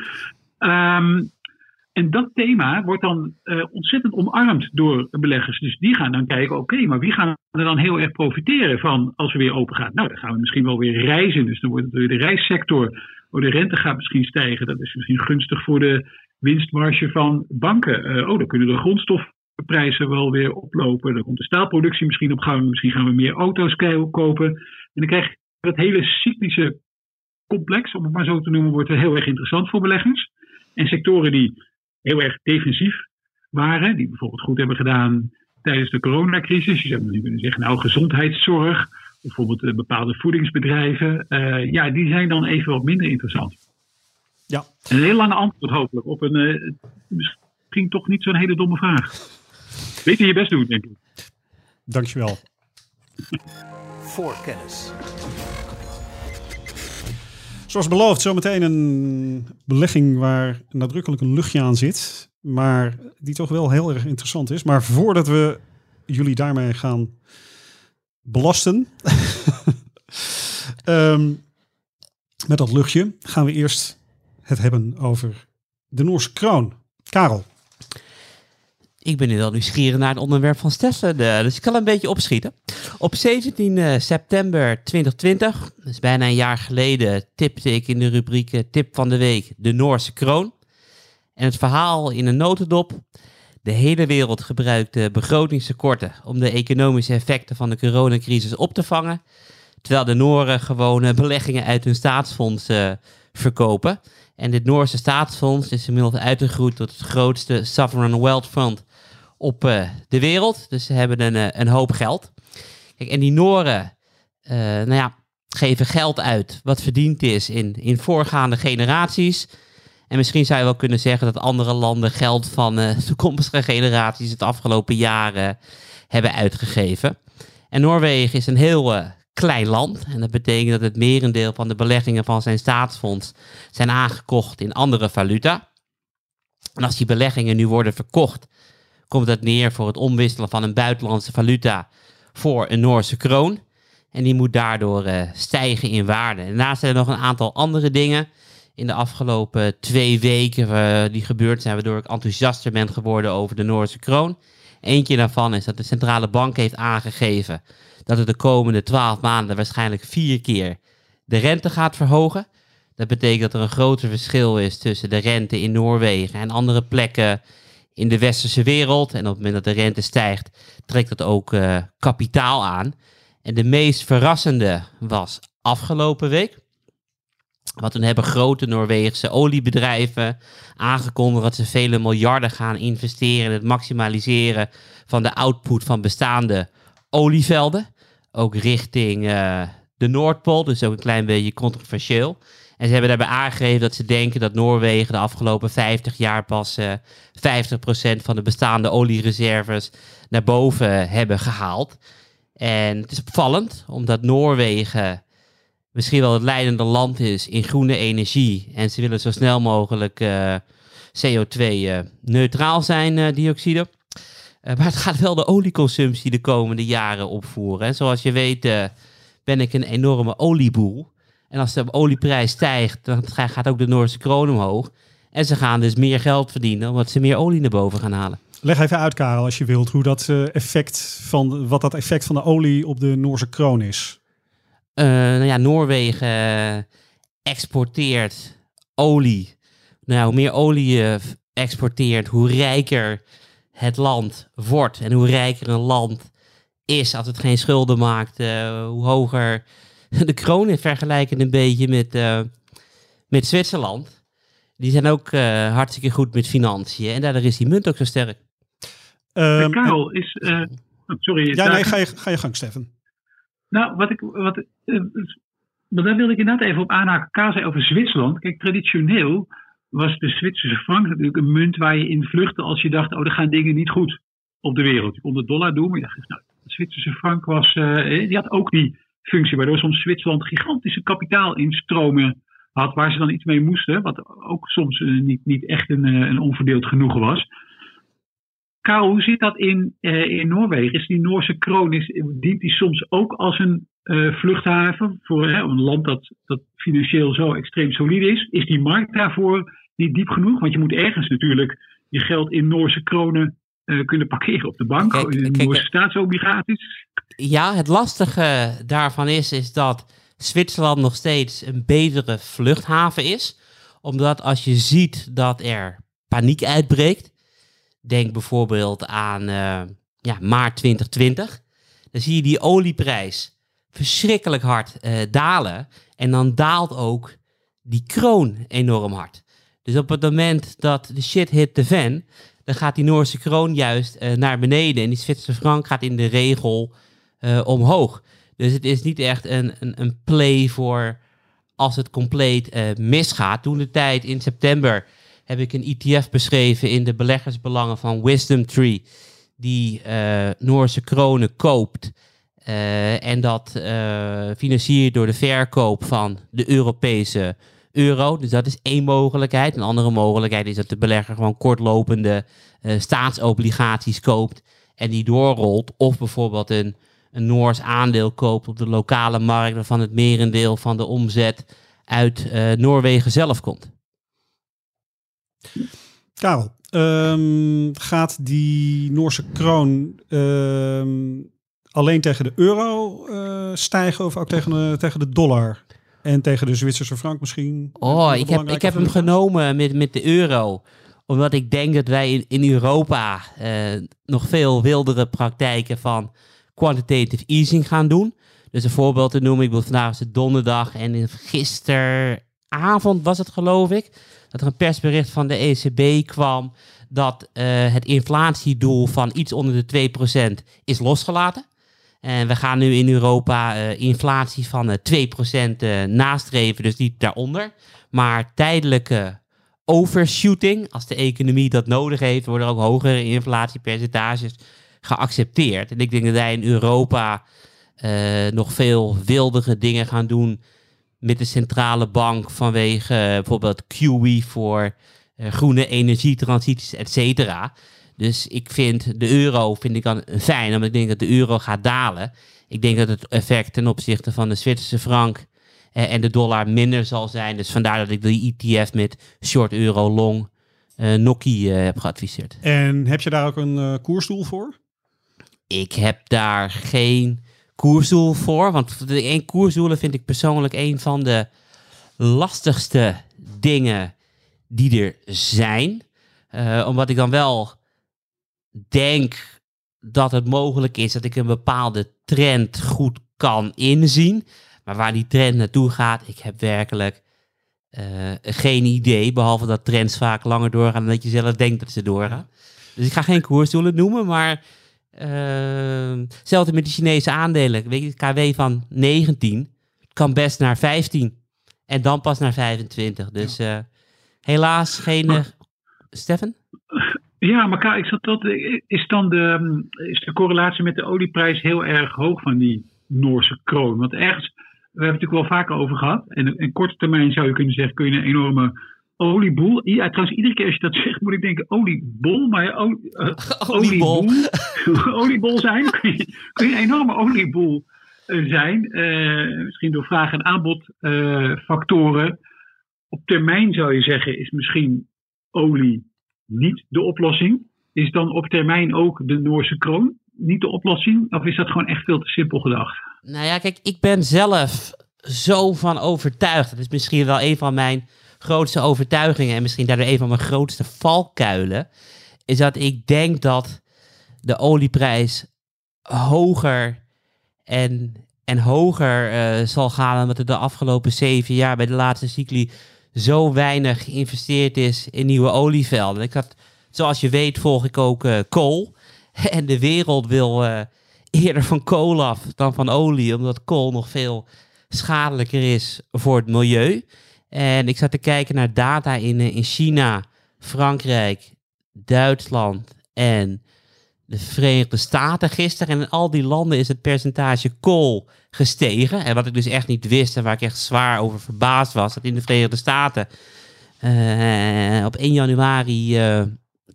Ehm, en dat thema wordt dan eh, ontzettend omarmd door beleggers. Dus die gaan dan kijken, oké, maar wie gaan er dan heel erg profiteren van als we weer open gaan? Nou, dan gaan we misschien wel weer reizen. Dus dan wordt het weer de reissector. Oh, de rente gaat misschien stijgen. Dat is misschien gunstig voor de winstmarge van banken. Eh, oh, dan kunnen de grondstoffenprijzen wel weer oplopen. Dan komt de staalproductie misschien op gang. Misschien gaan we meer auto's ko- kopen. En dan krijg je dat hele cyclische complex, om het maar zo te noemen, wordt heel erg interessant voor beleggers. En sectoren die heel erg defensief waren, die bijvoorbeeld goed hebben gedaan tijdens de coronacrisis. Je zou nu kunnen zeggen, nou, gezondheidszorg, bijvoorbeeld eh, bepaalde voedingsbedrijven, eh, ja, die zijn dan even wat minder interessant. Ja. Een heel lange antwoord hopelijk op een eh, misschien toch niet zo'n hele domme vraag. Weet je je best doen, denk ik. Dankjewel. Voorkennis. Zoals beloofd, zometeen een belegging waar nadrukkelijk een luchtje aan zit. Maar die toch wel heel erg interessant is. Maar voordat we jullie daarmee gaan belasten. [laughs] ehm, met dat luchtje gaan we eerst het hebben over de Noorse kroon. Karel. Ik ben nu wel nieuwsgierig naar het onderwerp van Stefan, eh, dus ik kan een beetje opschieten. Op 17 eh, september 2020, dus bijna een jaar geleden, tipte ik in de rubriek eh, Tip van de Week de Noorse kroon. En het verhaal in een notendop. De hele wereld gebruikte begrotingstekorten om de economische effecten van de coronacrisis op te vangen. Terwijl de Nooren gewone beleggingen uit hun staatsfonds eh, verkopen. En dit Noorse staatsfonds is inmiddels uitgegroeid tot het grootste sovereign wealth fund op eh, de wereld. Dus ze hebben een, eh, een hoop geld. Kijk, en die Noren, eh, nou ja, geven geld uit wat verdiend is in, in voorgaande generaties. En misschien zou je wel kunnen zeggen dat andere landen geld van [laughs] toekomstige generaties het afgelopen jaren hebben uitgegeven. En Noorwegen is een heel klein land. En dat betekent dat het merendeel van de beleggingen van zijn staatsfonds zijn aangekocht in andere valuta. En als die beleggingen nu worden verkocht, komt dat neer voor het omwisselen van een buitenlandse valuta voor een Noorse kroon. En die moet daardoor uh, stijgen in waarde. Daarnaast zijn er nog een aantal andere dingen in de afgelopen twee weken uh, die gebeurd zijn, waardoor ik enthousiaster ben geworden over de Noorse kroon. Eentje daarvan is dat de centrale bank heeft aangegeven dat het de komende twaalf maanden waarschijnlijk vier keer de rente gaat verhogen. Dat betekent dat er een groter verschil is tussen de rente in Noorwegen en andere plekken in de westerse wereld. En op het moment dat de rente stijgt, trekt dat ook uh, kapitaal aan. En de meest verrassende was afgelopen week. Want toen hebben grote Noorwegse oliebedrijven aangekondigd dat ze vele miljarden gaan investeren in het maximaliseren van de output van bestaande olievelden. Ook richting uh, de Noordpool, dus ook een klein beetje controversieel. En ze hebben daarbij aangegeven dat ze denken dat Noorwegen de afgelopen 50 jaar pas uh, 50% van de bestaande oliereserves naar boven hebben gehaald. En het is opvallend, omdat Noorwegen misschien wel het leidende land is in groene energie. En ze willen zo snel mogelijk uh, CO2-neutraal uh, zijn, dioxide. maar het gaat wel de olieconsumptie de komende jaren opvoeren. En zoals je weet ben ik een enorme olieboel. En als de olieprijs stijgt, dan gaat ook de Noorse kroon omhoog. En ze gaan dus meer geld verdienen, omdat ze meer olie naar boven gaan halen. Leg even uit, Karel, als je wilt, hoe dat effect van wat dat effect van de olie op de Noorse kroon is. Uh, nou ja, Noorwegen exporteert olie. Nou, hoe meer olie je exporteert, hoe rijker het land wordt. En hoe rijker een land is als het geen schulden maakt, uh, hoe hoger [laughs] de kroon is. Vergelijkend een beetje met, uh, met Zwitserland. Die zijn ook hartstikke goed met financiën. En daardoor is die munt ook zo sterk. Um, Karel, is... oh, sorry. Ja, nee, ga je, ga je gang, Stefan. Nou, wat ik. Wat, uh, maar daar wilde ik inderdaad even op aanhaken. K zei over Zwitserland. Kijk, traditioneel was de Zwitserse frank natuurlijk een munt waar je in vluchtte als je dacht: oh, er gaan dingen niet goed op de wereld. Je kon de dollar doen, maar je dacht: nou, de Zwitserse frank was. Uh, die had ook die functie, waardoor soms Zwitserland gigantische kapitaalinstromen had, waar ze dan iets mee moesten, wat ook soms uh, niet, niet echt een, een onverdeeld genoegen was. Karel, hoe zit dat in, uh, in Noorwegen? Is die Noorse kroon, is, dient die soms ook als een vluchthaven voor een land dat, dat financieel zo extreem solide is? Is die markt daarvoor niet diep genoeg? Want je moet ergens natuurlijk je geld in Noorse kronen uh, kunnen parkeren op de bank, kijk, in kijk, staatsobligaties. Ja, het lastige daarvan is, is dat Zwitserland nog steeds een betere vluchthaven is. Omdat als je ziet dat er paniek uitbreekt, Denk bijvoorbeeld aan uh, ja, maart 2020. Dan zie je die olieprijs verschrikkelijk hard uh, dalen. En dan daalt ook die kroon enorm hard. Dus op het moment dat de shit hit de fan, dan gaat die Noorse kroon juist uh, naar beneden. En die Zwitserse frank gaat in de regel omhoog. Dus het is niet echt een, een, een play voor als het compleet misgaat. Toen de tijd in september heb ik een ETF beschreven in de beleggersbelangen van Wisdom Tree, die Noorse kronen koopt. En dat financiert door de verkoop van de Europese euro. Dus dat is één mogelijkheid. Een andere mogelijkheid is dat de belegger gewoon kortlopende staatsobligaties koopt en die doorrolt. Of bijvoorbeeld een, een Noors aandeel koopt op de lokale markt, waarvan het merendeel van de omzet uit Noorwegen zelf komt. Karel, um, gaat die Noorse kroon um, alleen tegen de euro uh, stijgen of ook tegen de, tegen de dollar? En tegen de Zwitserse frank misschien? Oh, ik heb, ik heb hem genomen met, met de euro. Omdat ik denk dat wij in, in Europa uh, nog veel wildere praktijken van quantitative easing gaan doen. Dus een voorbeeld te noemen, ik wil vandaag is het donderdag en gisteravond was het geloof ik dat er een persbericht van de ECB kwam dat uh, het inflatiedoel van iets onder de 2% is losgelaten. En we gaan nu in Europa uh, inflatie van uh, 2% nastreven, dus niet daaronder. Maar tijdelijke overshooting. Als de economie dat nodig heeft, worden ook hogere inflatiepercentages geaccepteerd. En ik denk dat wij in Europa eh, nog veel wildige dingen gaan doen met de centrale bank vanwege eh, bijvoorbeeld QE voor eh, groene energietransities, et cetera. Dus ik vind de euro vind ik dan fijn, omdat ik denk dat de euro gaat dalen. Ik denk dat het effect ten opzichte van de Zwitserse frank eh, en de dollar minder zal zijn. Dus vandaar dat ik de ETF met short euro long uh, Noki uh, heb geadviseerd. En heb je daar ook een uh, koersdoel voor? Ik heb daar geen koersdoel voor. Want de één koersdoelen vind ik persoonlijk een van de lastigste dingen die er zijn. Omdat ik dan wel denk dat het mogelijk is dat ik een bepaalde trend goed kan inzien. Maar waar die trend naartoe gaat, ik heb werkelijk uh, geen idee. Behalve dat trends vaak langer doorgaan dan dat je zelf denkt dat ze doorgaan. Dus ik ga geen koersdoelen noemen, maar uh, met de Chinese aandelen. Weet je, KW van 19 kan best naar 15 en dan pas naar 25. Dus uh, helaas geen... Uh, Stefan? Ja, maar ik zat dat, is dan de, is de correlatie met de olieprijs heel erg hoog van die Noorse kroon? Want ergens, we hebben het natuurlijk wel vaker over gehad. En in korte termijn zou je kunnen zeggen, kun je een enorme olieboel. Ja, trouwens, iedere keer als je dat zegt, moet ik denken oliebol. Maar olie, uh, [laughs] oliebol. [laughs] oliebol zijn. Kun je, kun je een enorme olieboel zijn. Uh, misschien door vraag- en aanbodfactoren. Uh, Op termijn zou je zeggen, is misschien olie niet de oplossing. Is dan op termijn ook de Noorse kroon niet de oplossing? Of is dat gewoon echt veel te simpel gedacht? Nou ja, kijk, ik ben zelf zo van overtuigd. Dat is misschien wel een van mijn grootste overtuigingen en misschien daardoor een van mijn grootste valkuilen. Is dat ik denk dat de olieprijs hoger en, en hoger uh, zal gaan. Omdat er de afgelopen zeven jaar bij de laatste cycli zo weinig geïnvesteerd is in nieuwe olievelden. Ik had, zoals je weet, volg ik ook kool. [laughs] En de wereld wil uh, eerder van kool af dan van olie, omdat kool nog veel schadelijker is voor het milieu. En ik zat te kijken naar data in, in China, Frankrijk, Duitsland en de Verenigde Staten gisteren. En in al die landen is het percentage kool gestegen. En wat ik dus echt niet wist en waar ik echt zwaar over verbaasd was, dat in de Verenigde Staten uh, op 1 januari uh,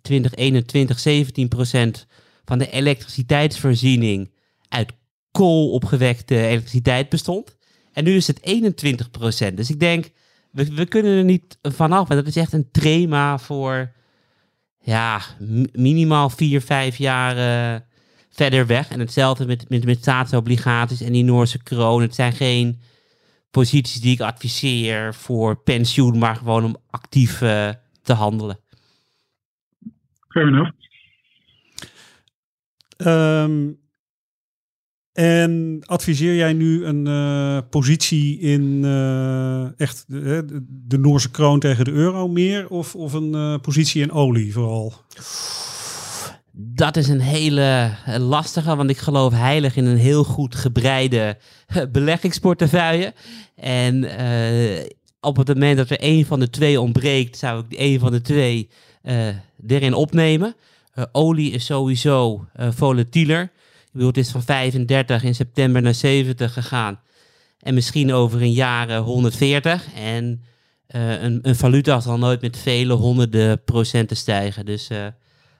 2021 17% van de elektriciteitsvoorziening uit kool opgewekte elektriciteit bestond. En nu is het 21%. Dus ik denk, we, we kunnen er niet vanaf. En dat is echt een trema voor ja, minimaal vier, vijf jaar uh, verder weg. En hetzelfde met, met, met staatsobligaties en die Noorse kroon. Het zijn geen posities die ik adviseer voor pensioen, maar gewoon om actief uh, te handelen. Fair enough. Um, en adviseer jij nu een uh, positie in uh, echt de, de, Noorse kroon tegen de euro meer? Of, of een uh, positie in olie vooral? Dat is een hele lastige, want ik geloof heilig in een heel goed gebreide beleggingsportefeuille. En op het moment dat er één van de twee ontbreekt, zou ik één van de twee erin opnemen. olie is sowieso volatieler. Ik bedoel, het is van 35 in september naar 70 gegaan. En misschien over een jaar 140. En uh, een, een, valuta zal nooit met vele honderden procenten stijgen. Dus uh,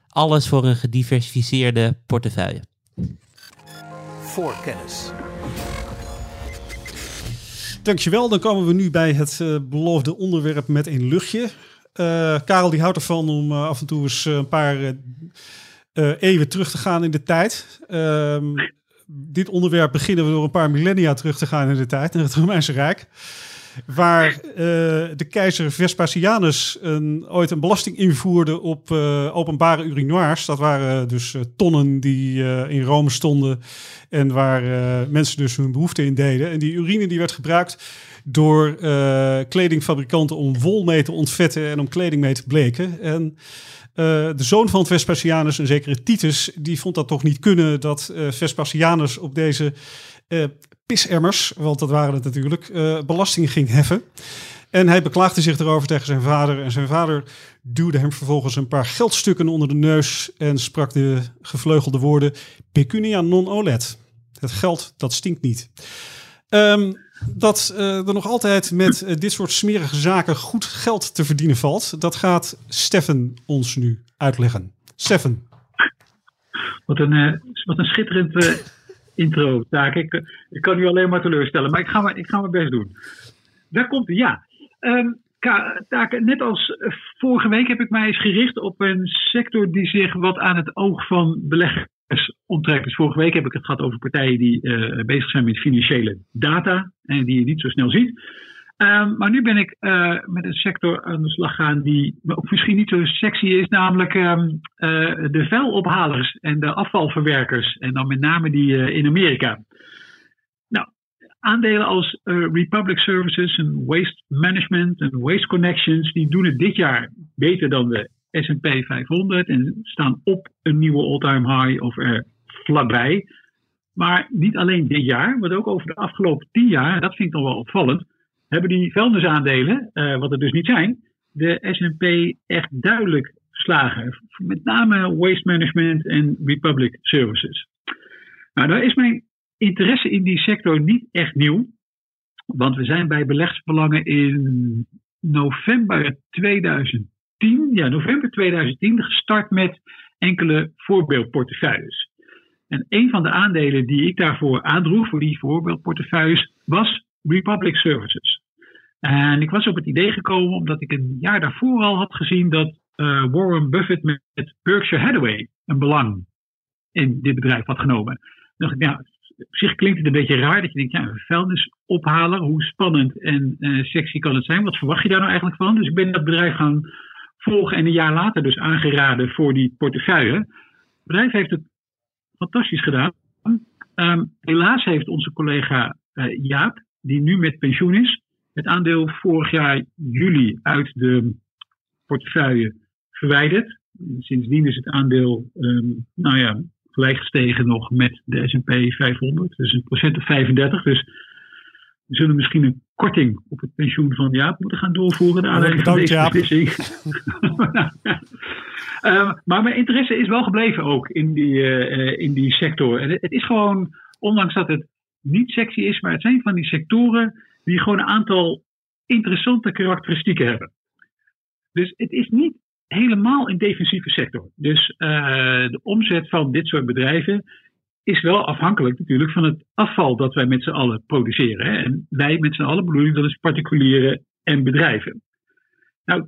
alles voor een gediversifieerde portefeuille. Voor kennis. Dankjewel. Dan komen we nu bij het uh, beloofde onderwerp met een luchtje. Karel die houdt ervan om af en toe eens een paar even terug te gaan in de tijd. Um, dit onderwerp beginnen we door een paar millennia terug te gaan in de tijd, in het Romeinse Rijk. Waar uh, de keizer Vespasianus een, ooit een belasting invoerde op uh, openbare urinoirs. Dat waren dus tonnen die in Rome stonden en waar mensen dus hun behoefte in deden. En die urine die werd gebruikt door kledingfabrikanten om wol mee te ontvetten en om kleding mee te bleken. En de zoon van Vespasianus, een zekere Titus, die vond dat toch niet kunnen dat uh, Vespasianus op deze uh, pisemmers, want dat waren het natuurlijk, eh, belasting ging heffen. En hij beklaagde zich erover tegen zijn vader. En zijn vader duwde hem vervolgens een paar geldstukken onder de neus en sprak de gevleugelde woorden: Pecunia non olet. Het geld, dat stinkt niet. Ehm, dat uh, er nog altijd met uh, dit soort smerige zaken goed geld te verdienen valt, dat gaat Steffen ons nu uitleggen. Steffen. Wat een, uh, wat een schitterend intro, taak. Ik, ik kan u alleen maar teleurstellen, maar ik ga, ik ga mijn best doen. Daar komt hij, ja. Um, taak, net als vorige week heb ik mij eens gericht op een sector die zich wat aan het oog van beleggers Dus vorige week heb ik het gehad over partijen die uh, bezig zijn met financiële data en die je niet zo snel ziet. Um, maar nu ben ik uh, met een sector aan de slag gaan die ook misschien niet zo sexy is, namelijk um, uh, de vuilophalers en de afvalverwerkers. En dan met name die in Amerika. Nou, aandelen als Republic Services en Waste Management en Waste Connections, die doen het dit jaar beter dan de S&P 500 en staan op een nieuwe all-time high of er vlakbij. Maar niet alleen dit jaar, maar ook over de afgelopen tien jaar, dat vind ik dan wel opvallend, hebben die vuilnisaandelen, uh, wat er dus niet zijn, de S&P echt duidelijk verslagen. Met name Waste Management en Republic Services. Nou, daar is mijn interesse in die sector niet echt nieuw. Want we zijn bij beleggsbelangen in november 2010, ja, november 2010 gestart met enkele voorbeeldportefeuilles. En een van de aandelen die ik daarvoor aandroeg, voor die voorbeeldportefeuilles, was Republic Services. En ik was op het idee gekomen omdat ik een jaar daarvoor al had gezien dat uh, Warren Buffett met Berkshire Hathaway een belang in dit bedrijf had genomen. Dacht ik, nou, op zich klinkt het een beetje raar dat je denkt, ja, een vuilnisophaler, hoe spannend en uh, sexy kan het zijn? Wat verwacht je daar nou eigenlijk van? Dus ik ben dat bedrijf gaan volgen en een jaar later dus aangeraden voor die portefeuille. Het bedrijf heeft het fantastisch gedaan. Um, helaas heeft onze collega uh, Jaap, die nu met pensioen is, het aandeel vorig jaar juli uit de portefeuille verwijderd. Sindsdien is het aandeel, um, nou ja, gelijk gestegen nog met de S&P 500. Dus een procent of 35. Dus we zullen misschien een korting op het pensioen van Jaap moeten gaan doorvoeren. Naar aanleiding van deze beslissing. uh, [laughs] [laughs] maar mijn interesse is wel gebleven ook in die, uh, in die sector. En het, het is gewoon, ondanks dat het niet sexy is, maar het zijn van die sectoren die gewoon een aantal interessante karakteristieken hebben. Dus het is niet helemaal een defensieve sector. Dus uh, de omzet van dit soort bedrijven is wel afhankelijk natuurlijk van het afval dat wij met z'n allen produceren. En wij met z'n allen bedoelen dat is particulieren en bedrijven. Nou,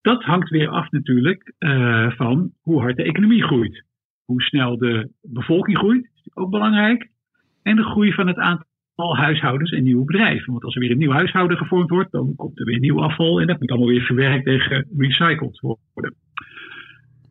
dat hangt weer af natuurlijk uh, van hoe hard de economie groeit. Hoe snel de bevolking groeit, is ook belangrijk. En de groei van het aantal huishoudens en nieuwe bedrijven. Want als er weer een nieuw huishouden gevormd wordt, dan komt er weer nieuw afval en dat moet allemaal weer verwerkt en gerecycled worden.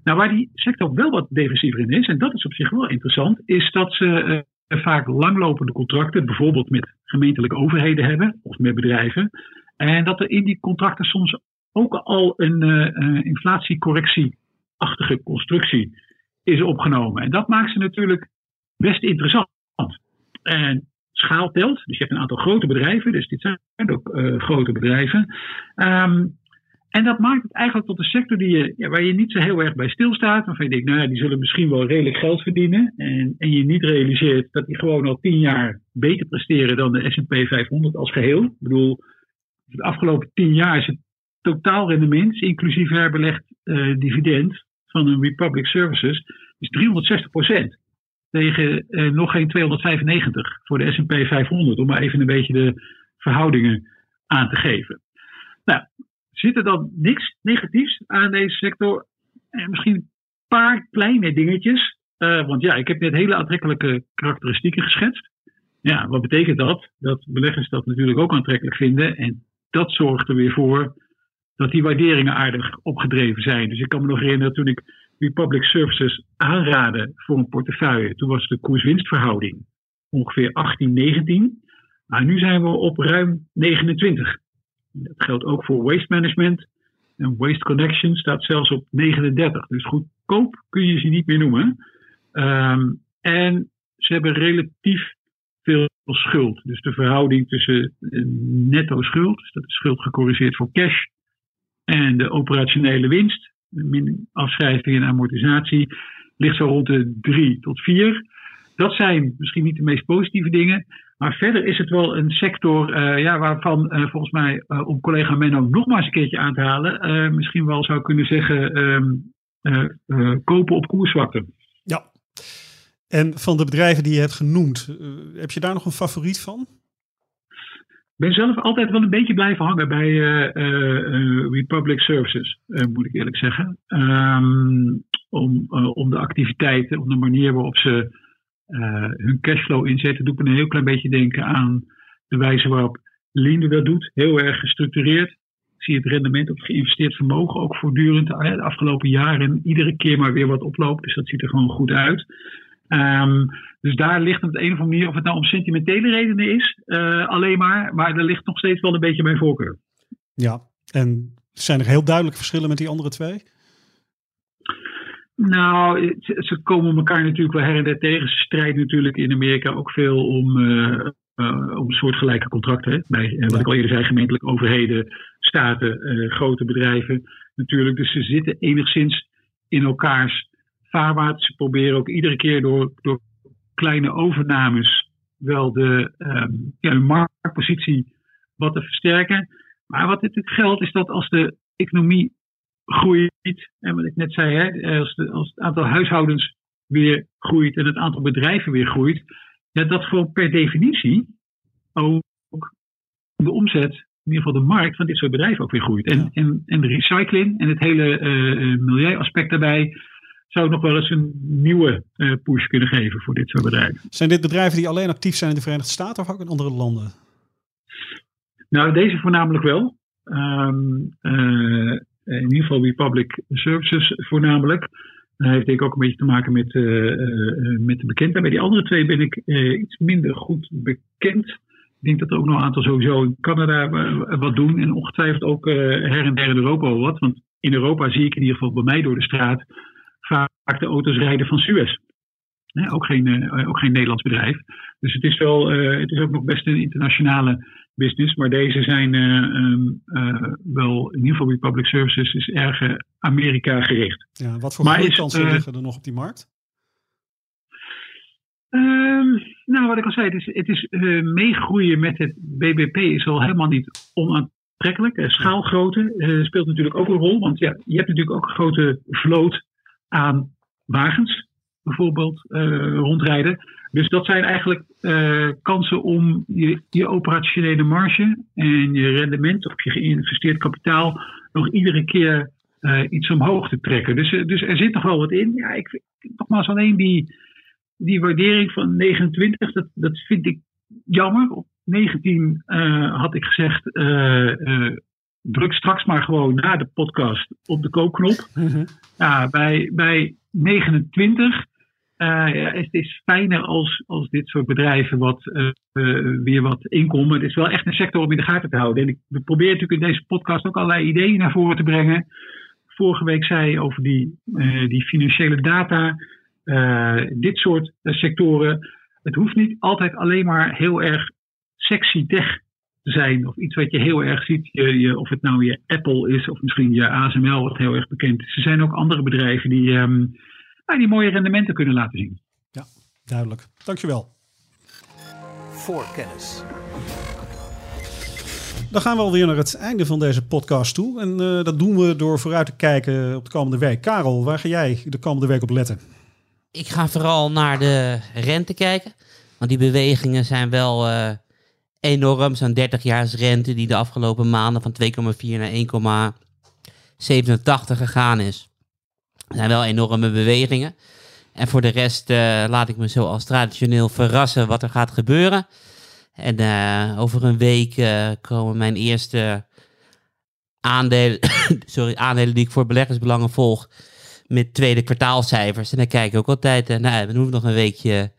Nou, waar die sector wel wat defensiever in is, en dat is op zich wel interessant, is dat ze uh, vaak langlopende contracten, bijvoorbeeld met gemeentelijke overheden hebben of met bedrijven. En dat er in die contracten soms ook al een uh, inflatiecorrectieachtige constructie is opgenomen. En dat maakt ze natuurlijk best interessant. En schaal telt. Dus je hebt een aantal grote bedrijven, dus dit zijn ook grote bedrijven. Um, en dat maakt het eigenlijk tot een sector die je, ja, waar je niet zo heel erg bij stilstaat. Waarvan je denkt, nou ja, die zullen misschien wel redelijk geld verdienen. En, en je niet realiseert dat die gewoon al tien jaar beter presteren dan de S&P 500 als geheel. Ik bedoel, de afgelopen tien jaar is het totaalrendement, inclusief herbelegd uh, dividend van een Republic Services, is 360 procent tegen eh, nog geen 295 voor de S&P 500, om maar even een beetje de verhoudingen aan te geven. Nou, zit er dan niks negatiefs aan deze sector? En misschien een paar kleine dingetjes. Uh, want ja, ik heb net hele aantrekkelijke karakteristieken geschetst. Ja, wat betekent dat? Dat beleggers dat natuurlijk ook aantrekkelijk vinden. En dat zorgt er weer voor dat die waarderingen aardig opgedreven zijn. Dus ik kan me nog herinneren toen ik Republic Services aanraden voor een portefeuille. Toen was de koers-winstverhouding ongeveer 18, 19. Maar nu zijn we op ruim 29. Dat geldt ook voor Waste Management. En Waste Connection staat zelfs op 39. Dus goedkoop kun je ze niet meer noemen. Um, en ze hebben relatief veel schuld. Dus de verhouding tussen eh, netto schuld, dus dat is schuld gecorrigeerd voor cash, en de operationele winst, min afschrijving en amortisatie, ligt zo rond de 3 tot 4. Dat zijn misschien niet de meest positieve dingen. Maar verder is het wel een sector uh, ja, waarvan uh, volgens mij, uh, om collega Menno nog maar eens een keertje aan te halen, misschien wel zou kunnen zeggen um, kopen op koerswakte. Ja. En van de bedrijven die je hebt genoemd, heb je daar nog een favoriet van? Ik ben zelf altijd wel een beetje blijven hangen bij Republic Services, moet ik eerlijk zeggen. Um, om, om de activiteiten, om de manier waarop ze hun cashflow inzetten, doet me een heel klein beetje denken aan de wijze waarop Linde dat doet. Heel erg gestructureerd. Zie het rendement op geïnvesteerd vermogen ook voortdurend de afgelopen jaren iedere keer maar weer wat oploopt. Dus dat ziet er gewoon goed uit. Um, dus daar ligt het op een of andere manier, of het nou om sentimentele redenen is, uh, alleen maar, maar er ligt nog steeds wel een beetje mijn voorkeur. Ja, en zijn er heel duidelijke verschillen met die andere twee? Nou, ze komen elkaar natuurlijk wel her en der tegen. Ze strijden natuurlijk in Amerika ook veel om, uh, uh, om soortgelijke contracten. Bij, uh, wat ik al eerder zei, gemeentelijke overheden, staten, grote bedrijven natuurlijk. Dus ze zitten enigszins in elkaars vaarwater. Ze proberen ook iedere keer door, door kleine overnames wel de, um, ja, marktpositie wat te versterken. Maar wat natuurlijk geldt is dat als de economie groeit. En wat ik net zei, hè, als, de, als het aantal huishoudens weer groeit en het aantal bedrijven weer groeit, ja, dat gewoon per definitie ook de omzet, in ieder geval de markt van dit soort bedrijven ook weer groeit. En, en, en de recycling en het hele uh, milieuaspect daarbij zou nog wel eens een nieuwe uh, push kunnen geven voor dit soort bedrijven. Zijn dit bedrijven die alleen actief zijn in de Verenigde Staten of ook in andere landen? Nou, deze voornamelijk wel. Um, uh, eh, in ieder geval Republic Services voornamelijk. Dat heeft denk ik ook een beetje te maken met, uh, met de bekendheid. Bij die andere twee ben ik iets minder goed bekend. Ik denk dat er ook nog een aantal sowieso in Canada wat doen. En ongetwijfeld ook her en der in Europa wel wat. Want in Europa zie ik in ieder geval bij mij door de straat vaak de auto's rijden van Suez. ook, geen, ook geen Nederlands bedrijf. Dus het is, wel, het is ook nog best een internationale business. Maar deze zijn uh, wel, in ieder geval bij public services, is erg Amerika gericht. Ja, wat voor kansen uh, liggen er nog op die markt? Ehm, nou, wat ik al zei, het is, het is meegroeien met het BBP is al helemaal niet onaantrekkelijk. schaalgrootte speelt natuurlijk ook een rol, want ja, je hebt natuurlijk ook een grote vloot aan wagens, bijvoorbeeld, rondrijden. Dus dat zijn eigenlijk uh, kansen om je, je, operationele marge en je rendement of je geïnvesteerd kapitaal nog iedere keer uh, iets omhoog te trekken. Dus, dus er zit nog wel wat in. Ja, ik, nogmaals, alleen die, die waardering van 29, dat, dat vind ik jammer. Op 19 had ik gezegd, druk straks maar gewoon na de podcast op de koopknop. Ja, bij, bij 29 uh, ja, het is fijner als, als dit soort bedrijven wat, uh, weer wat inkomen. Het is wel echt een sector om in de gaten te houden. En ik we proberen natuurlijk in deze podcast ook allerlei ideeën naar voren te brengen. Vorige week zei over die, die financiële data, dit soort sectoren. Het hoeft niet altijd alleen maar heel erg sexy tech te zijn. Of iets wat je heel erg ziet. Je, of het nou je Apple is of misschien je ASML, wat heel erg bekend is. Er zijn ook andere bedrijven die. Um, die mooie rendementen kunnen laten zien. Ja, duidelijk. Dankjewel. Voor kennis. Dan gaan we alweer naar het einde van deze podcast toe. En uh, dat doen we door vooruit te kijken op de komende week. Karel, waar ga jij de komende week op letten? Ik ga vooral naar de rente kijken. Want die bewegingen zijn wel uh, enorm. Zo'n 30 jaars rente die de afgelopen maanden van 2,4 naar 1,87 gegaan is. Er zijn wel enorme bewegingen. En voor de rest uh, laat ik me zoals traditioneel verrassen wat er gaat gebeuren. En uh, over een week uh, komen mijn eerste aandelen, [coughs] sorry, aandelen die ik voor beleggersbelangen volg met tweede kwartaalcijfers. En dan kijk ik ook altijd, uh, nou, we hoeven nog een weekje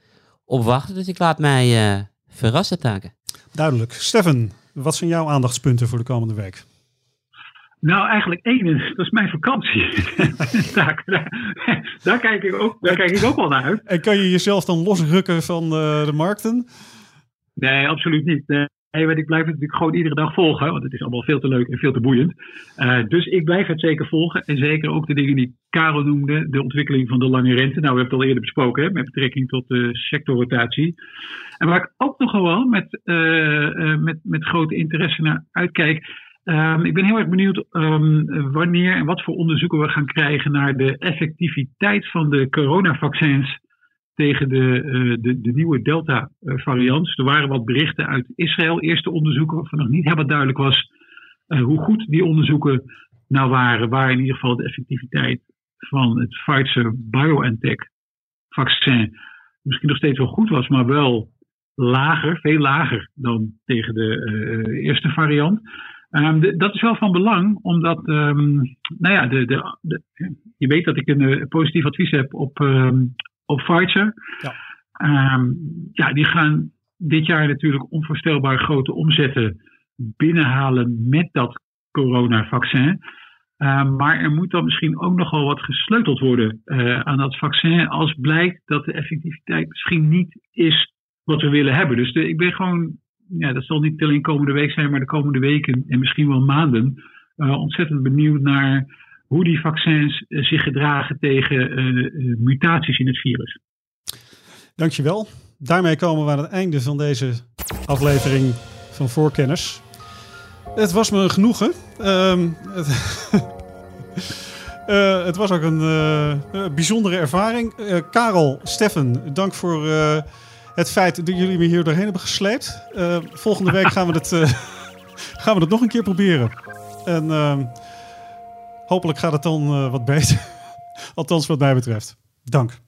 op wachten. Dus ik laat mij verrassen, taken. Duidelijk. Stefan, wat zijn jouw aandachtspunten voor de komende week? Nou, eigenlijk één, dat is mijn vakantie. [laughs] daar, daar, kijk ik ook, daar kijk ik ook wel naar uit. En kan je jezelf dan losrukken van uh, de markten? Nee, absoluut niet. Nee, want ik blijf het natuurlijk gewoon iedere dag volgen, want het is allemaal veel te leuk en veel te boeiend. Uh, dus ik blijf het zeker volgen. En zeker ook de dingen die Karel noemde, de ontwikkeling van de lange rente. Nou, we hebben het al eerder besproken, hè, met betrekking tot de sectorrotatie. En waar ik ook nog gewoon met, met, met grote interesse naar uitkijk. Um, ik ben heel erg benieuwd um, wanneer en wat voor onderzoeken we gaan krijgen naar de effectiviteit van de coronavaccins tegen de, uh, de, de, nieuwe Delta-variant. Er waren wat berichten uit Israël, eerste onderzoeken, waarvan nog niet helemaal duidelijk was uh, hoe goed die onderzoeken nou waren, waar in ieder geval de effectiviteit van het Pfizer-BioNTech-vaccin misschien nog steeds wel goed was, maar wel lager, veel lager dan tegen de eerste variant. Um, de, dat is wel van belang, omdat, um, nou ja, de, de, je weet dat ik een positief advies heb op, um, op Pfizer. Ja. Ja, die gaan dit jaar natuurlijk onvoorstelbaar grote omzetten binnenhalen met dat coronavaccin. Uh, maar er moet dan misschien ook nogal wat gesleuteld worden uh, aan dat vaccin als blijkt dat de effectiviteit misschien niet is wat we willen hebben. Dus de, ik ben gewoon, ja, dat zal niet alleen komende week zijn, maar de komende weken en misschien wel maanden uh, ontzettend benieuwd naar hoe die vaccins uh, zich gedragen tegen uh, mutaties in het virus. Dankjewel. Daarmee komen we aan het einde van deze aflevering van Voorkenners. Het was me een genoegen. Het, uh, [laughs] het, was ook een bijzondere ervaring. Karel, Steffen, dank voor het feit dat jullie me hier doorheen hebben gesleept. volgende week gaan we, het, [laughs] gaan we het nog een keer proberen. En ehm, hopelijk gaat het dan uh, wat beter. [laughs] Althans, wat mij betreft. Dank.